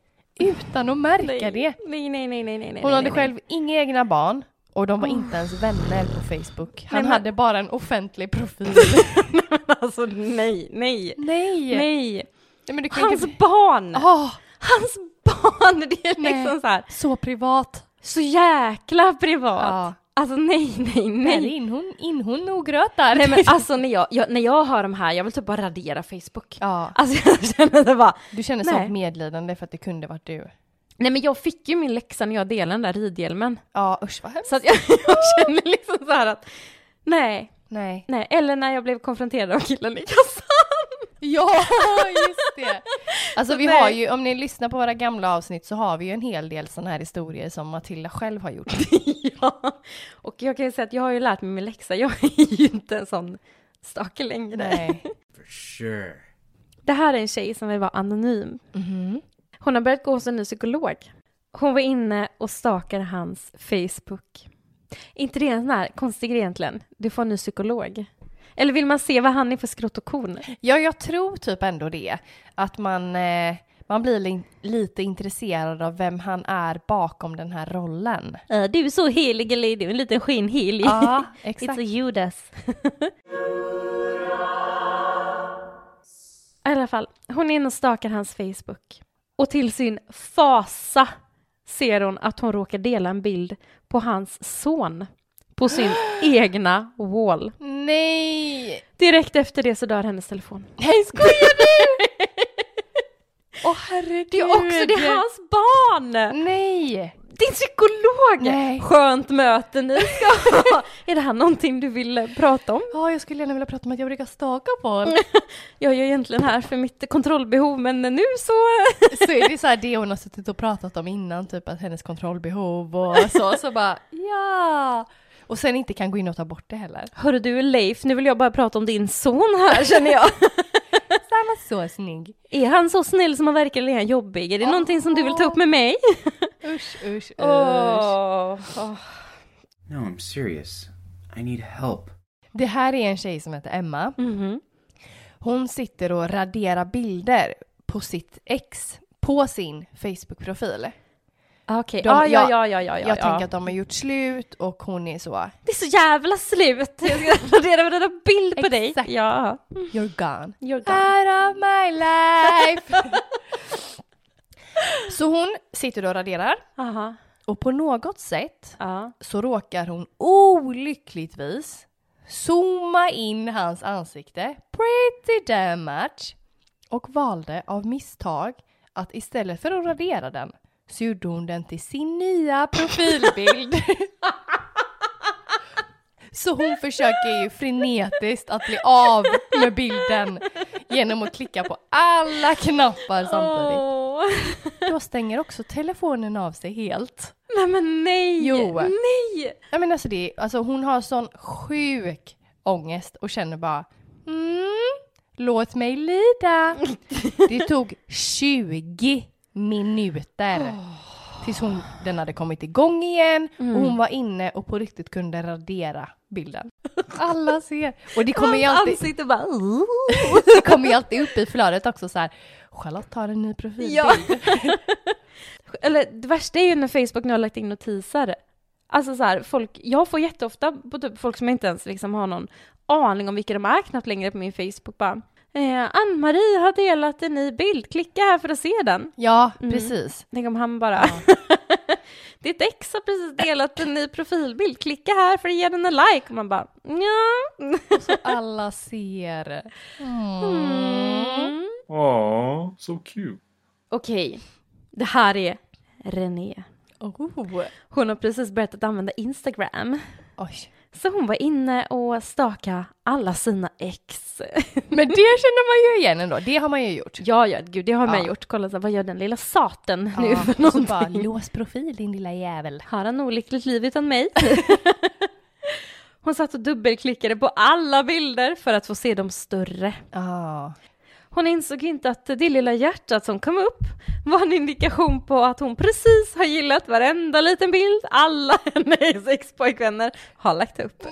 Speaker 2: utan att märka
Speaker 1: Nej.
Speaker 2: det.
Speaker 1: Nej, nej, nej, nej, nej.
Speaker 2: Hon
Speaker 1: nej,
Speaker 2: hade
Speaker 1: nej.
Speaker 2: själv inga egna barn och de var inte ens vänner på Facebook. Han
Speaker 1: men-
Speaker 2: hade bara en offentlig profil. [LAUGHS]
Speaker 1: Alltså nej, nej,
Speaker 2: Nej!
Speaker 1: nej.
Speaker 2: Nej,
Speaker 1: Hans
Speaker 2: inte...
Speaker 1: barn!
Speaker 2: Åh,
Speaker 1: Hans barn! Det är
Speaker 2: Nej.
Speaker 1: liksom så här,
Speaker 2: så privat.
Speaker 1: Så jäkla privat.
Speaker 2: Ja.
Speaker 1: Alltså nej, nej,
Speaker 2: Nej. In hon, in hon och gröt där.
Speaker 1: Nej men [LAUGHS] alltså när jag, jag, när jag hör de här, jag vill typ bara radera Facebook.
Speaker 2: Ja,
Speaker 1: Alltså [LAUGHS] jag känner det bara,
Speaker 2: du känner
Speaker 1: Nej.
Speaker 2: sånt medlidande för att det kunde varit du.
Speaker 1: nej men jag fick ju min läxa när jag delade den där ridhjälmen.
Speaker 2: Ja, usch vad hemskt.
Speaker 1: Så att jag, [LAUGHS] jag känner liksom så här att, nej,
Speaker 2: Nej.
Speaker 1: nej. Eller när jag blev konfronterad av killen i kassan. [LAUGHS]
Speaker 2: Ja, just det. Alltså
Speaker 1: Så
Speaker 2: vi har ju, om ni lyssnar på våra gamla avsnitt så har vi ju en hel del sådana här historier som Matilda själv har gjort. [LAUGHS]
Speaker 1: ja. Och jag kan ju säga att jag har ju lärt mig min läxa, jag är ju inte en sån stalker längre.
Speaker 2: Nej. [LAUGHS]
Speaker 3: For sure.
Speaker 1: Det här är en tjej som vill vara anonym.
Speaker 2: Mhm.
Speaker 1: Hon har börjat gå hos en ny psykolog. Hon var inne och stakade hans Facebook. inte det en sån här konstig grej egentligen? Du får en ny psykolog. Eller vill man se vad han är för skrot och korn?
Speaker 2: Ja, jag tror typ ändå det. Att man, eh, man blir li- lite intresserad av vem han är bakom den här rollen.
Speaker 1: Uh, du är så helig eller är du en liten skinnhelig?
Speaker 2: Ja, [LAUGHS]
Speaker 1: It's
Speaker 2: exakt.
Speaker 1: a Judas. [LAUGHS] I alla fall, hon är inne och stakar hans Facebook. Och till sin fasa ser hon att hon råkar dela en bild på hans son på sin egna wall.
Speaker 2: Nej!
Speaker 1: Direkt efter det så dör hennes telefon.
Speaker 2: Nej, skojar du? [LAUGHS] Åh herregud.
Speaker 1: Det är också det är hans barn!
Speaker 2: Nej!
Speaker 1: Din psykolog!
Speaker 2: Nej.
Speaker 1: Skönt möte ni ska ha. [LAUGHS] Är det här någonting du vill eh, prata om?
Speaker 2: Ja, jag skulle gärna vilja prata om att jag brukar staka folk. [LAUGHS]
Speaker 1: Jag är egentligen här för mitt kontrollbehov men nu så...
Speaker 2: så är det så här det hon har suttit och pratat om innan, typ att hennes kontrollbehov och så, så bara ja. Och sen inte kan gå in och ta bort det heller.
Speaker 1: Hörru du Leif, nu vill jag bara prata om din son här känner jag. [LAUGHS]
Speaker 2: Så han var så snygg.
Speaker 1: Är han så snäll som han verkar eller är han jobbig? Är det någonting som du vill ta upp med mig?
Speaker 2: Usch, usch, usch.
Speaker 1: Åh, åh.
Speaker 8: No, I'm serious. I need help.
Speaker 2: Det här är en tjej som heter Emma.
Speaker 1: Mhm.
Speaker 2: Hon sitter och raderar bilder på sitt ex på sin Facebook-profil.
Speaker 1: Okej,
Speaker 2: De-
Speaker 1: ja, ja, ja, ja, ja,
Speaker 2: Jag
Speaker 1: ja.
Speaker 2: tänker att de har gjort slut och hon är så,
Speaker 1: Det är så jävla slut! Jag ska radera varenda bild på dig.
Speaker 2: Exakt.
Speaker 1: Ja,
Speaker 2: you're gone.
Speaker 1: you're gone.
Speaker 2: Out of my life! [LAUGHS] så hon sitter och raderar
Speaker 1: Aha,
Speaker 2: och på något sätt
Speaker 1: ja.
Speaker 2: så råkar hon olyckligtvis zooma in hans ansikte pretty damn much och valde av misstag att istället för att radera den så gjorde hon den till sin nya profilbild. [LAUGHS] Så hon försöker ju frenetiskt att bli av med bilden genom att klicka på alla knappar samtidigt.
Speaker 1: Åh.
Speaker 2: Då stänger också telefonen av sig helt.
Speaker 1: Nej men nej!
Speaker 2: Jo.
Speaker 1: Nej!
Speaker 2: Nej men alltså, det, alltså hon har sån sjuk ångest och känner bara mm, låt mig lida. [LAUGHS] Det tog 20 minuter tills hon, den hade kommit igång igen och hon var inne och på riktigt kunde radera bilden. [LAUGHS] Alla ser. Och det kommer ju alltid,
Speaker 1: bara... [LAUGHS]
Speaker 2: det kommer ju alltid upp i flödet också så här. Charlotte har en ny profilbild.
Speaker 1: Ja. [LAUGHS] Eller det värsta är ju när Facebook nu har lagt in notiser. Alltså så här, folk, jag får jätteofta på typ folk som inte ens liksom har någon aning om vilka de är knappt längre på min Facebook bara eh, Ann-Marie har delat en ny bild, klicka här för att se den.
Speaker 2: Ja,
Speaker 1: Mm.
Speaker 2: precis.
Speaker 1: Tänk om han bara [LAUGHS] Ditt ex har precis delat en ny profilbild, klicka här för att ge den en like. Och man bara ja. [LAUGHS]
Speaker 2: Så alla ser.
Speaker 1: Mm.
Speaker 9: Aw, so cute.
Speaker 1: Okej, det här är René.
Speaker 2: Oh.
Speaker 1: Hon har precis börjat att använda Instagram.
Speaker 2: Oj.
Speaker 1: Så hon var inne och staka alla sina ex. [LAUGHS]
Speaker 2: Men det känner man ju igen ändå, det har man ju gjort.
Speaker 1: ja, ja, gud, det har man
Speaker 2: Ja.
Speaker 1: gjort. Kolla, så, vad gör den lilla saten nu
Speaker 2: Ja,
Speaker 1: för
Speaker 2: och så
Speaker 1: någonting?
Speaker 2: bara, lås profil din lilla jävel.
Speaker 1: Har han olyckligt liv utan mig? [LAUGHS] hon satt och dubbelklickade på alla bilder för att få se dem större.
Speaker 2: Ja.
Speaker 1: Hon insåg inte att det lilla hjärtat som kom upp var en indikation på att hon precis har gillat varenda liten bild alla [LAUGHS] hennes expojkvänner har lagt upp.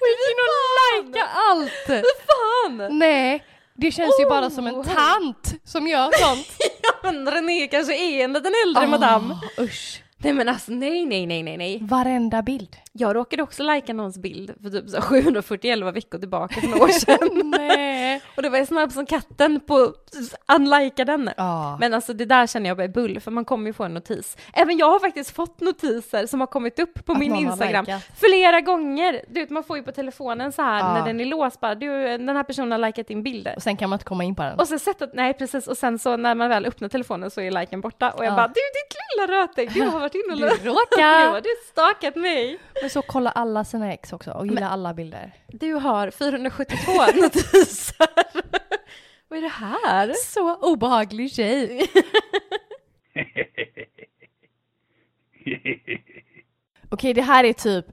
Speaker 2: Hon gick in och likea allt!
Speaker 1: Fan!
Speaker 2: Nej, det känns ju bara som en
Speaker 1: Oh.
Speaker 2: tant som gör sånt. [LAUGHS]
Speaker 1: Ja men René kanske är en liten äldre madam.
Speaker 2: Ah, usch.
Speaker 1: Nej men alltså nej, nej, nej, nej, nej.
Speaker 2: Varenda bild.
Speaker 1: Jag råkade också lajka någons bild för typ så 741 veckor tillbaka för några år sedan. [LAUGHS] [LAUGHS] Och det var jag snabb som katten på att unlika den.
Speaker 2: Ja.
Speaker 1: Men alltså det där känner jag bara är bull, för man kommer ju få en notis. Även jag har faktiskt fått notiser som har kommit upp på
Speaker 2: Att
Speaker 1: min Instagram flera gånger. Du vet, man får ju på telefonen så här
Speaker 2: Ja.
Speaker 1: när den är låst bara, du, den här personen har likat din bild.
Speaker 2: Och sen kan man inte komma in på den.
Speaker 1: Och så sättet, nej precis, och sen så när man väl öppnar telefonen så är liken borta och jag
Speaker 2: Ja.
Speaker 1: bara, du ditt lilla rötägg, du har varit inne och
Speaker 2: Du [LAUGHS] råkar.
Speaker 1: har du stakat mig.
Speaker 2: Men så kolla alla sina ex också och gilla alla bilder.
Speaker 1: Du har 472 [LAUGHS] notiser. Vad är det här?
Speaker 2: Så obehaglig tjej. [LAUGHS] Okej, det här är typ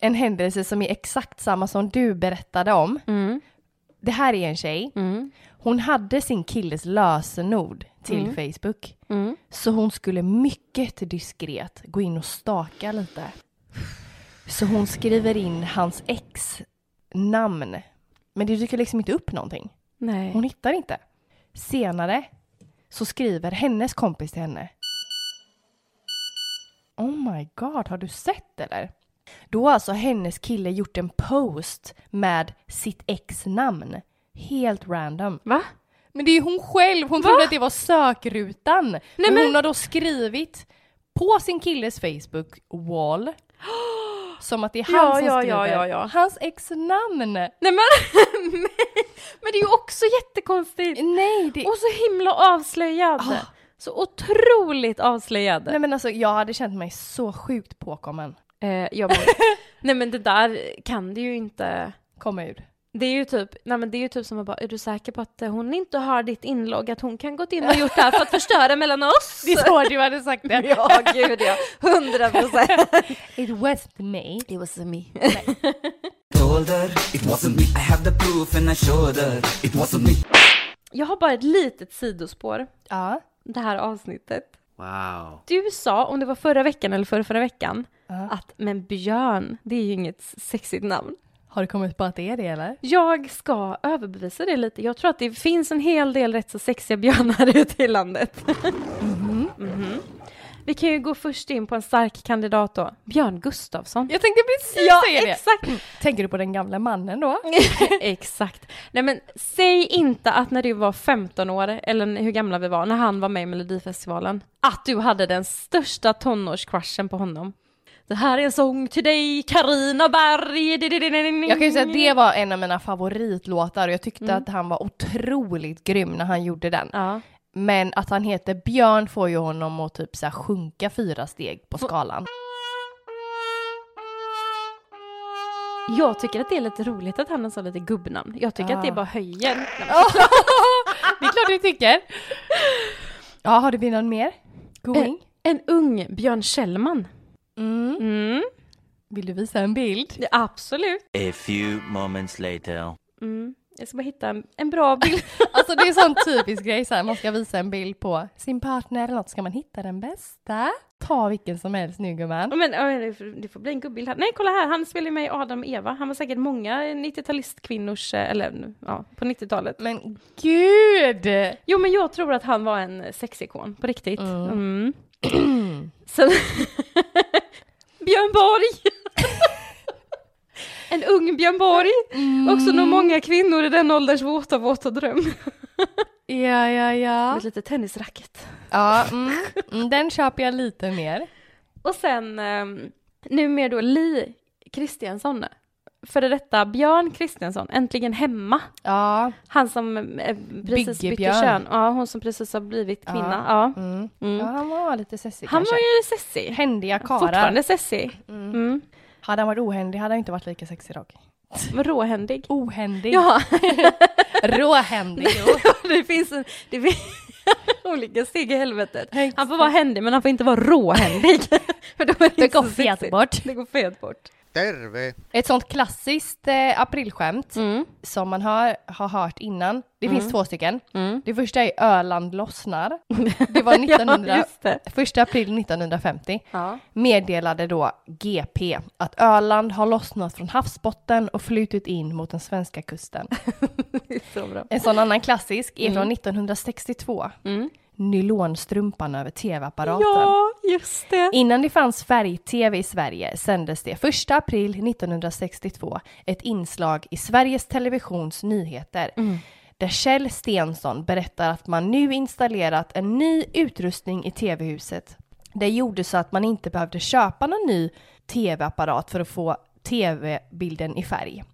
Speaker 2: en händelse som är exakt samma som du berättade om.
Speaker 1: Mm,
Speaker 2: Det här är en tjej.
Speaker 1: mm,
Speaker 2: Hon hade sin killes lösenord till
Speaker 1: Mm.
Speaker 2: Facebook.
Speaker 1: mm.
Speaker 2: Så hon skulle mycket diskret gå in och staka lite. Så hon skriver in hans ex namn. Men det dyker liksom inte upp någonting.
Speaker 1: Nej.
Speaker 2: Hon hittar inte. Senare så skriver hennes kompis till henne. Oh my god, har du sett eller? Då har alltså hennes kille gjort en post med sitt ex namn. Helt random.
Speaker 1: Va?
Speaker 2: Men det är ju hon själv, hon
Speaker 1: Va?
Speaker 2: trodde att det var sökrutan. men
Speaker 1: men-
Speaker 2: hon har då skrivit på sin killes Facebook wall [GASPS] Som att det är
Speaker 1: Ja,
Speaker 2: han som
Speaker 1: ja,
Speaker 2: skriver
Speaker 1: ja, ja, ja.
Speaker 2: hans ex-namn.
Speaker 1: Nej men, [LAUGHS] men det är ju också jättekonstigt.
Speaker 2: Nej, det...
Speaker 1: Och så himla avslöjad.
Speaker 2: Ah.
Speaker 1: Så otroligt avslöjad.
Speaker 2: Nej men alltså jag hade känt mig så sjukt påkommen.
Speaker 1: Eh, jag men, nej men det där kan det ju inte.
Speaker 2: Komma ur.
Speaker 1: Det är ju typ, nej men det är ju typ som att bara, är du säker på att eh, hon inte har ditt inlogg, att hon kan gått in och gjort det här för att förstöra mellan oss? [LAUGHS]
Speaker 2: Det är så du hade sagt det. [LAUGHS]
Speaker 1: Ja, gud ja. Hundra procent. [LAUGHS]
Speaker 2: It was me.
Speaker 1: It was me. Jag har bara ett litet sidospår,
Speaker 2: Ja.
Speaker 1: det här avsnittet.
Speaker 8: Wow.
Speaker 1: Du sa, om det var förra veckan eller förra, förra veckan,
Speaker 2: Ja.
Speaker 1: att men Björn, det är ju inget sexigt namn.
Speaker 2: Har du kommit på att det är det eller?
Speaker 1: Jag ska överbevisa det lite. Jag tror att det finns en hel del rätt så sexiga björnar [LAUGHS] ute i landet. Mhm. Vi kan ju gå först in på en stark kandidat då. Björn Gustafsson.
Speaker 2: Jag tänkte precis
Speaker 1: Ja,
Speaker 2: säga det.
Speaker 1: exakt.
Speaker 2: Tänker du på den gamla mannen då? [LAUGHS]
Speaker 1: exakt. Nej men säg inte att när du var 15 år, eller hur gamla vi var, när han var med i Melodifestivalen, att du hade den största tonårscrushen på honom. Det här är en sång till dig, Karina Berg.
Speaker 2: Jag kan ju säga att det var en av mina favoritlåtar och jag tyckte att han var otroligt grym när han gjorde den.
Speaker 1: Ja.
Speaker 2: Men att han heter Björn får ju honom att typ så sjunka fyra steg på skalan.
Speaker 1: Jag tycker att det är lite roligt att han har så lite gubbnamn. Jag tycker att det
Speaker 2: Ah.
Speaker 1: bara höjer. [LAUGHS]
Speaker 2: det är klart du tycker. Ja, har du någon mer? Going?
Speaker 1: En ung Björn Kjellman.
Speaker 2: Mm.
Speaker 1: Mm,
Speaker 2: Vill du visa en bild?
Speaker 1: det- absolut.
Speaker 10: A few moments later.
Speaker 1: Mm. Jag ska bara hitta en, en bra bild. [LAUGHS]
Speaker 2: Alltså det är sån typisk grej så här, man ska visa en bild på sin partner eller något, ska man hitta den bästa? Ta vilken som helst nu gumman.
Speaker 1: Men ja, det får- det får bli en gubbild här. Nej, kolla här, han spelar ju med i Adam och Eva. Han var säkert många 90-talistkvinnors, eh, eller ja, på 90-talet.
Speaker 2: Men gud!
Speaker 1: Jo, men jag tror att han var en sexikon, på riktigt.
Speaker 2: Mm.
Speaker 1: Mm. [CLEARS THROAT] Sen... [LAUGHS] Björn Borg! [LAUGHS] en ung Björn Borg! Också nog många kvinnor i den ålderns våta, våta dröm. [LAUGHS]
Speaker 2: Ja, ja, ja.
Speaker 1: Med ett litet tennisracket.
Speaker 2: Ja, mm, mm, den köper jag lite mer.
Speaker 1: Och sen um, numera då Li Kristiansson. Före detta Björn Kristiansson, äntligen hemma.
Speaker 2: Ja,
Speaker 1: Han som eh, precis bytte kön. Ja, hon som precis har blivit kvinna. Ja.
Speaker 2: mm.
Speaker 1: Mm.
Speaker 2: ja han var lite sessig
Speaker 1: Han
Speaker 2: kanske.
Speaker 1: var ju sessig.
Speaker 2: Händiga karar.
Speaker 1: Fortfarande sessig. Mm.
Speaker 2: Hade han varit ohändig hade han inte varit lika sexig dock.
Speaker 1: Råhändig.
Speaker 2: Ohändig.
Speaker 1: Ja, [LAUGHS]
Speaker 2: Råhändig. [LAUGHS] jo.
Speaker 1: det finns, en, det finns [LAUGHS] olika steg i helvetet. Han får vara händig men han får inte vara råhändig. För är det,
Speaker 2: går fet bort.
Speaker 1: Det går fet bort.
Speaker 3: Terve.
Speaker 2: Ett sånt klassiskt eh, aprilskämt
Speaker 1: Mm.
Speaker 2: som man har, har hört innan. Det finns två stycken.
Speaker 1: Mm.
Speaker 2: Det första är Öland lossnar. [LAUGHS] Det var 1900,
Speaker 1: Ja, det.
Speaker 2: 1 april 1950
Speaker 1: Ja.
Speaker 2: meddelade då GP att Öland har lossnat från havsbotten och flutit in mot den svenska kusten. [LAUGHS]
Speaker 1: Det är så bra.
Speaker 2: En sån annan klassisk är från 1962.
Speaker 1: Mm.
Speaker 2: Nylonstrumpan över tv-apparaten.
Speaker 1: Ja, just det.
Speaker 2: Innan det fanns färg-tv i Sverige sändes det 1 april 1962 ett inslag i Sveriges Televisions nyheter där Kjell Stensson berättar att man nu installerat en ny utrustning i tv-huset. Det gjorde så att man inte behövde köpa någon ny tv-apparat för att få tv-bilden i färg.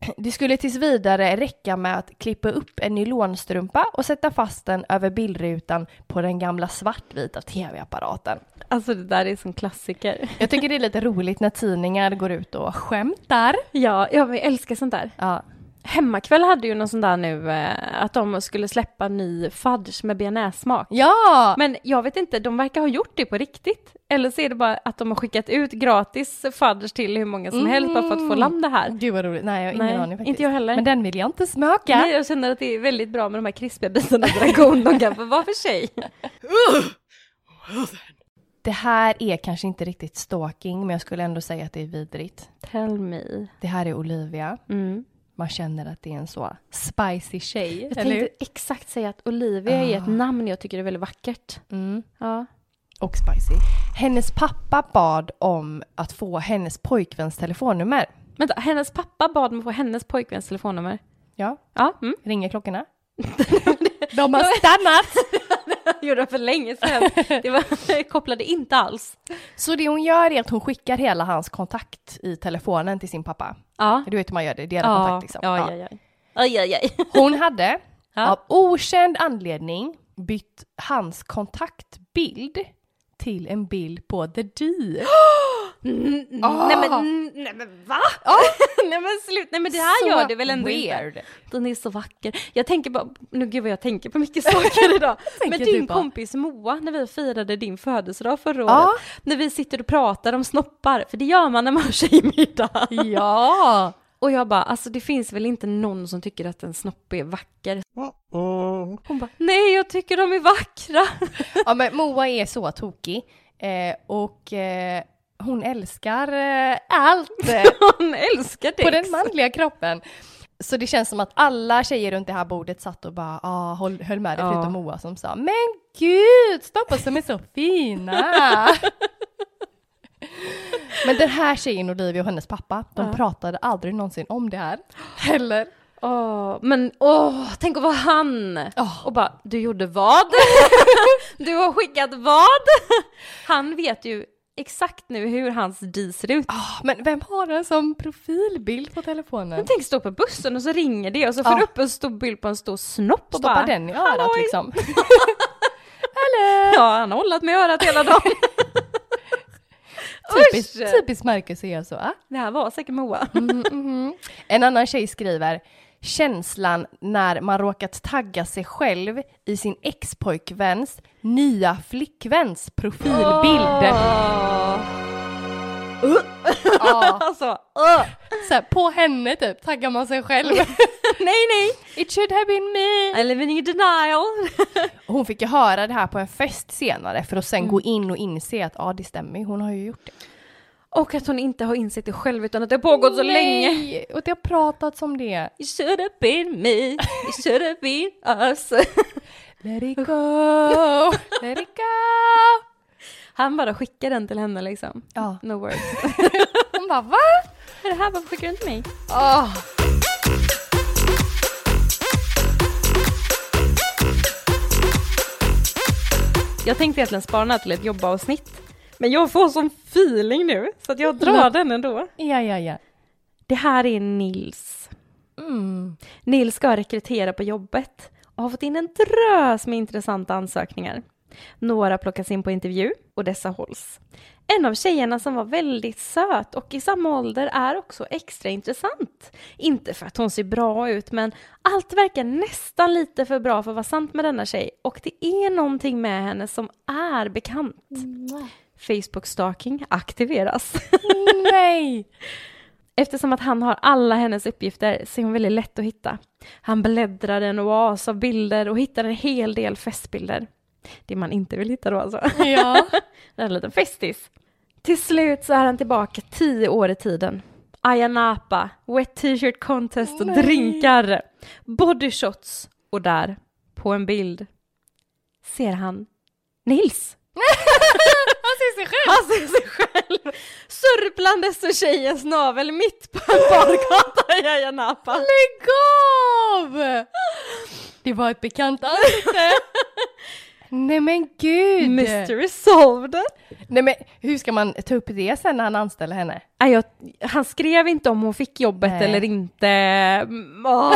Speaker 2: [CLEARS THROAT] Det skulle tills vidare räcka med att klippa upp en nylonstrumpa och sätta fast den över bildrutan på den gamla svartvita tv-apparaten.
Speaker 1: Alltså det där är som klassiker.
Speaker 2: Jag tycker det är lite roligt när tidningar går ut och skämtar.
Speaker 1: Ja, jag älskar sånt där.
Speaker 2: Ja.
Speaker 1: Hemmakväll hade ju någon sån där nu, eh, att de skulle släppa ny fudge med bearnaisesmak.
Speaker 2: Ja!
Speaker 1: Men jag vet inte, de verkar ha gjort det på riktigt. Eller så är det bara att de har skickat ut gratis fudge till hur många som helst bara för att få land det här.
Speaker 2: Gud vad roligt. Nej, jag har ingen
Speaker 1: Nej,
Speaker 2: aning faktiskt.
Speaker 1: inte jag heller.
Speaker 2: Men den vill jag inte smaka.
Speaker 1: Nej, jag känner att det är väldigt bra med de här krispiga bitarna dragon, de kan få vara för sig. [LAUGHS]
Speaker 2: Det här är kanske inte riktigt stalking, men jag skulle ändå säga att det är vidrigt.
Speaker 1: Tell me.
Speaker 2: Det här är Olivia.
Speaker 1: Mm.
Speaker 2: Man känner att det är en så spicy tjej.
Speaker 1: Jag
Speaker 2: eller
Speaker 1: tänkte exakt säga att Olivia är ett namn jag tycker är väldigt vackert.
Speaker 2: Mm.
Speaker 1: Ja.
Speaker 2: Och spicy. Hennes pappa bad om att få hennes pojkväns telefonnummer.
Speaker 1: Vänta, hennes pappa bad mig få hennes pojkväns telefonnummer.
Speaker 2: Ja,
Speaker 1: Ja, mm.
Speaker 2: ringer klockorna. [LAUGHS] De har stannat! [LAUGHS] [LAUGHS]
Speaker 1: gjorde för länge sedan. Det var, [LAUGHS] kopplade inte alls.
Speaker 2: Så det hon gör är att hon skickar hela hans kontakt i telefonen till sin pappa.
Speaker 1: Ja.
Speaker 2: Du vet hur man gör det, deras
Speaker 1: Ja,
Speaker 2: kontakt liksom.
Speaker 1: ja, ja, ja. Aj, aj, aj. [LAUGHS]
Speaker 2: Hon hade
Speaker 1: Ja.
Speaker 2: av okänd anledning bytt hans kontaktbild till en bild på The D. [GASPS] [GASPS]
Speaker 1: Mm,
Speaker 2: Ah.
Speaker 1: Nej men, nej men va? [LAUGHS] nej men slut, nej men det här
Speaker 2: Så
Speaker 1: gör du väl ändå
Speaker 2: weird.
Speaker 1: inte? Den är så vacker. Jag tänker bara, nu gud vad jag tänker på mycket saker [LAUGHS] idag. men din
Speaker 2: på?
Speaker 1: kompis Moa, när vi firade din födelsedag förra året, när vi sitter och pratar om snoppar, för det gör man när man har tjejmiddag. [LAUGHS]
Speaker 2: Ja!
Speaker 1: Och jag bara, alltså det finns väl inte någon som tycker att en snopp är vacker? Hon bara, nej jag tycker de är vackra.
Speaker 2: ja men Moa är så tokig eh, och eh, hon älskar eh, allt [LAUGHS]
Speaker 1: Hon älskar det.
Speaker 2: på den manliga kroppen. Så det känns som att alla tjejer runt det här bordet satt och bara ah, höll, höll med dig
Speaker 1: Ja.
Speaker 2: förutom Moa som sa Men gud, snoppar som är så fina! [LAUGHS] Men den här tjejen Olivia och hennes pappa, de
Speaker 1: Ja.
Speaker 2: pratade aldrig någonsin om det här. Heller.
Speaker 1: Åh, men åh, tänk att vara han!
Speaker 2: Åh.
Speaker 1: Och bara, du gjorde vad? [LAUGHS] du har skickat vad? Han vet ju exakt nu hur hans D ser ut.
Speaker 2: Ah, men vem har den som profilbild på telefonen?
Speaker 1: Men tänk stå på bussen och så ringer det och så får du upp en stor bild på en stor snopp och
Speaker 2: Stoppa
Speaker 1: bara,
Speaker 2: den i örat
Speaker 1: "Halloj!"
Speaker 2: liksom. [LAUGHS] Hallå!
Speaker 1: Ja, han har hållit med örat hela dagen. [LAUGHS]
Speaker 2: Typiskt, typiskt Marcus är så. ah.
Speaker 1: Det här var säkert Moa.
Speaker 2: Mm, mhm. En annan tjej skriver Känslan när man råkat tagga sig själv i sin ex-pojkväns nya flickväns profilbild.
Speaker 1: Åh. [LAUGHS]
Speaker 2: Ja, [LAUGHS]
Speaker 1: Alltså, åh.
Speaker 2: så här, på henne typ taggar man sig själv. [LAUGHS]
Speaker 1: nej nej!
Speaker 2: It should have been me.
Speaker 1: I living in denial.
Speaker 2: Hon fick ju höra det här på en fest senare för att sen gå in och inse att ja, det stämmer, hon har ju gjort det.
Speaker 1: Och att hon inte har insett det själv utan att det har pågått så länge.
Speaker 2: Nej, och det har pratats om det.
Speaker 1: It should have been me, it should have been us. [LAUGHS]
Speaker 2: Let it go, let it go.
Speaker 1: Han bara skickar den till henne liksom.
Speaker 2: Ja.
Speaker 1: No words. [LAUGHS]
Speaker 2: Hon bara va?
Speaker 1: Är det här? Varför skickar du till mig?
Speaker 2: Åh.
Speaker 1: Jag tänkte egentligen spara här till ett jobbavsnitt. Men jag får sån feeling nu så att jag drar den ändå.
Speaker 2: Ja, ja, ja.
Speaker 1: Det här är Nils.
Speaker 2: Mm.
Speaker 1: Nils ska rekrytera på jobbet och har fått in en drös med intressanta ansökningar. Några plockas in på intervju och dessa hålls. En av tjejerna som var väldigt söt och i samma ålder är också extra intressant. Inte för att hon ser bra ut, men allt verkar nästan lite för bra för att vara sant med denna tjej och det är någonting med henne som är bekant. Facebook-stalking aktiveras.
Speaker 2: Nej! [LAUGHS]
Speaker 1: Eftersom att han har alla hennes uppgifter så är hon väldigt lätt att hitta. Han bläddrar en oas av bilder och hittar en hel del festbilder. Det man inte vill hitta då alltså.
Speaker 2: Ja.
Speaker 1: Det [LAUGHS] är en liten festis. Till slut så är han tillbaka tio år i tiden. Ayia Napa, wet t-shirt contest och
Speaker 2: Nej.
Speaker 1: drinkar. Bodyshots. Och där, på en bild, ser han Nils. [LAUGHS]
Speaker 2: Ser sig själv!
Speaker 1: Han ser sig själv sörplandes ur tjejens navel mitt på en bargata i Ayia Napa.
Speaker 2: Lägg av! Det var ett bekant ansikte. [LAUGHS] Nej men gud!
Speaker 1: Mystery solved.
Speaker 2: Nej men hur ska man ta upp det sen när han anställer henne?
Speaker 1: Nej, jag, han skrev inte om hon fick jobbet
Speaker 2: Nej.
Speaker 1: eller inte. Mm. [LAUGHS]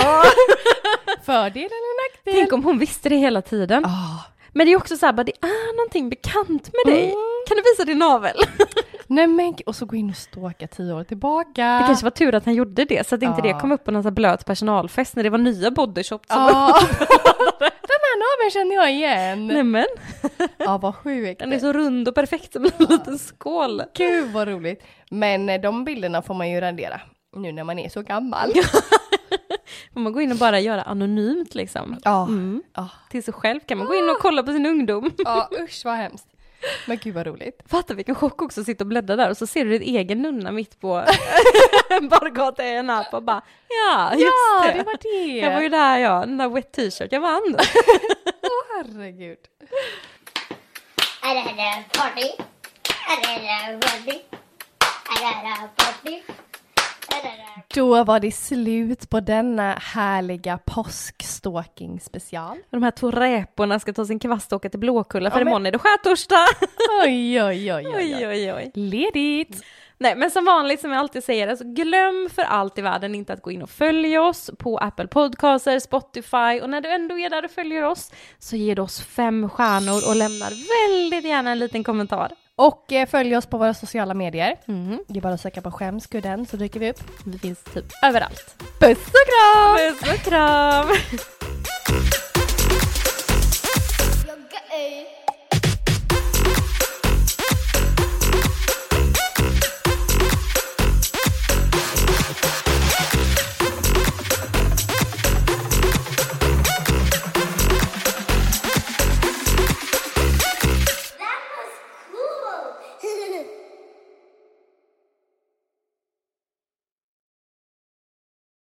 Speaker 2: Fördel eller nackdel?
Speaker 1: Tänk om hon visste det hela tiden.
Speaker 2: Ah.
Speaker 1: Men det är också så här, bara, det är någonting bekant med dig.
Speaker 2: Mm.
Speaker 1: Kan du visa din navel? [LAUGHS]
Speaker 2: Nej men och så gå in och ståka tio år tillbaka.
Speaker 1: Det kanske var tur att han gjorde det, så att inte
Speaker 2: Ja.
Speaker 1: det kom upp på någon sån här blöt personalfest när det var nya bodyshops.
Speaker 2: Ja. [LAUGHS] Den här naveln känner jag igen.
Speaker 1: Nej men,
Speaker 2: Ja vad sjukt.
Speaker 1: den är så rund och perfekt som en liten skål.
Speaker 2: Gud vad roligt. Men eh, de bilderna får man ju radera nu när man är så gammal. [LAUGHS]
Speaker 1: Får man gå in och bara göra anonymt liksom.
Speaker 2: Ja.
Speaker 1: Mm.
Speaker 2: Ja.
Speaker 1: Till sig själv kan man gå in och kolla på sin ungdom.
Speaker 2: Ja usch vad hemskt. Men gud vad roligt.
Speaker 1: Fatta vilken chock också att sitta och bläddra där och så ser du din egen nunna mitt på [LAUGHS] en bargata i en app och bara ja, just
Speaker 2: Ja
Speaker 1: det.
Speaker 2: det var det.
Speaker 1: Jag var ju där ja, den där wet t-shirt, jag vann. [LAUGHS]
Speaker 2: Åh [LAUGHS] herregud.
Speaker 4: Är det här party? Är det här party? Är det här party?
Speaker 2: Då var det slut på denna härliga påskstalking special.
Speaker 1: De här två räporna ska ta sin kvast och åka till Blåkulla för
Speaker 2: Ja, men-
Speaker 1: imorgon är det skärtorsdag.
Speaker 2: Oj, oj, oj,
Speaker 1: oj, oj, oj.
Speaker 2: Ledigt!
Speaker 1: Nej, men som vanligt som jag alltid säger, alltså glöm för allt i världen inte att gå in och följa oss på Apple Podcaster, Spotify och när du ändå är där och följer oss så ger du oss fem stjärnor och lämnar väldigt gärna en liten kommentar.
Speaker 2: Och eh, följ oss på våra sociala medier.
Speaker 1: Mm.
Speaker 2: Det är bara att söka på Skämskudden så dyker vi upp.
Speaker 1: Vi finns typ överallt.
Speaker 2: Puss och kram!
Speaker 1: Puss och kram!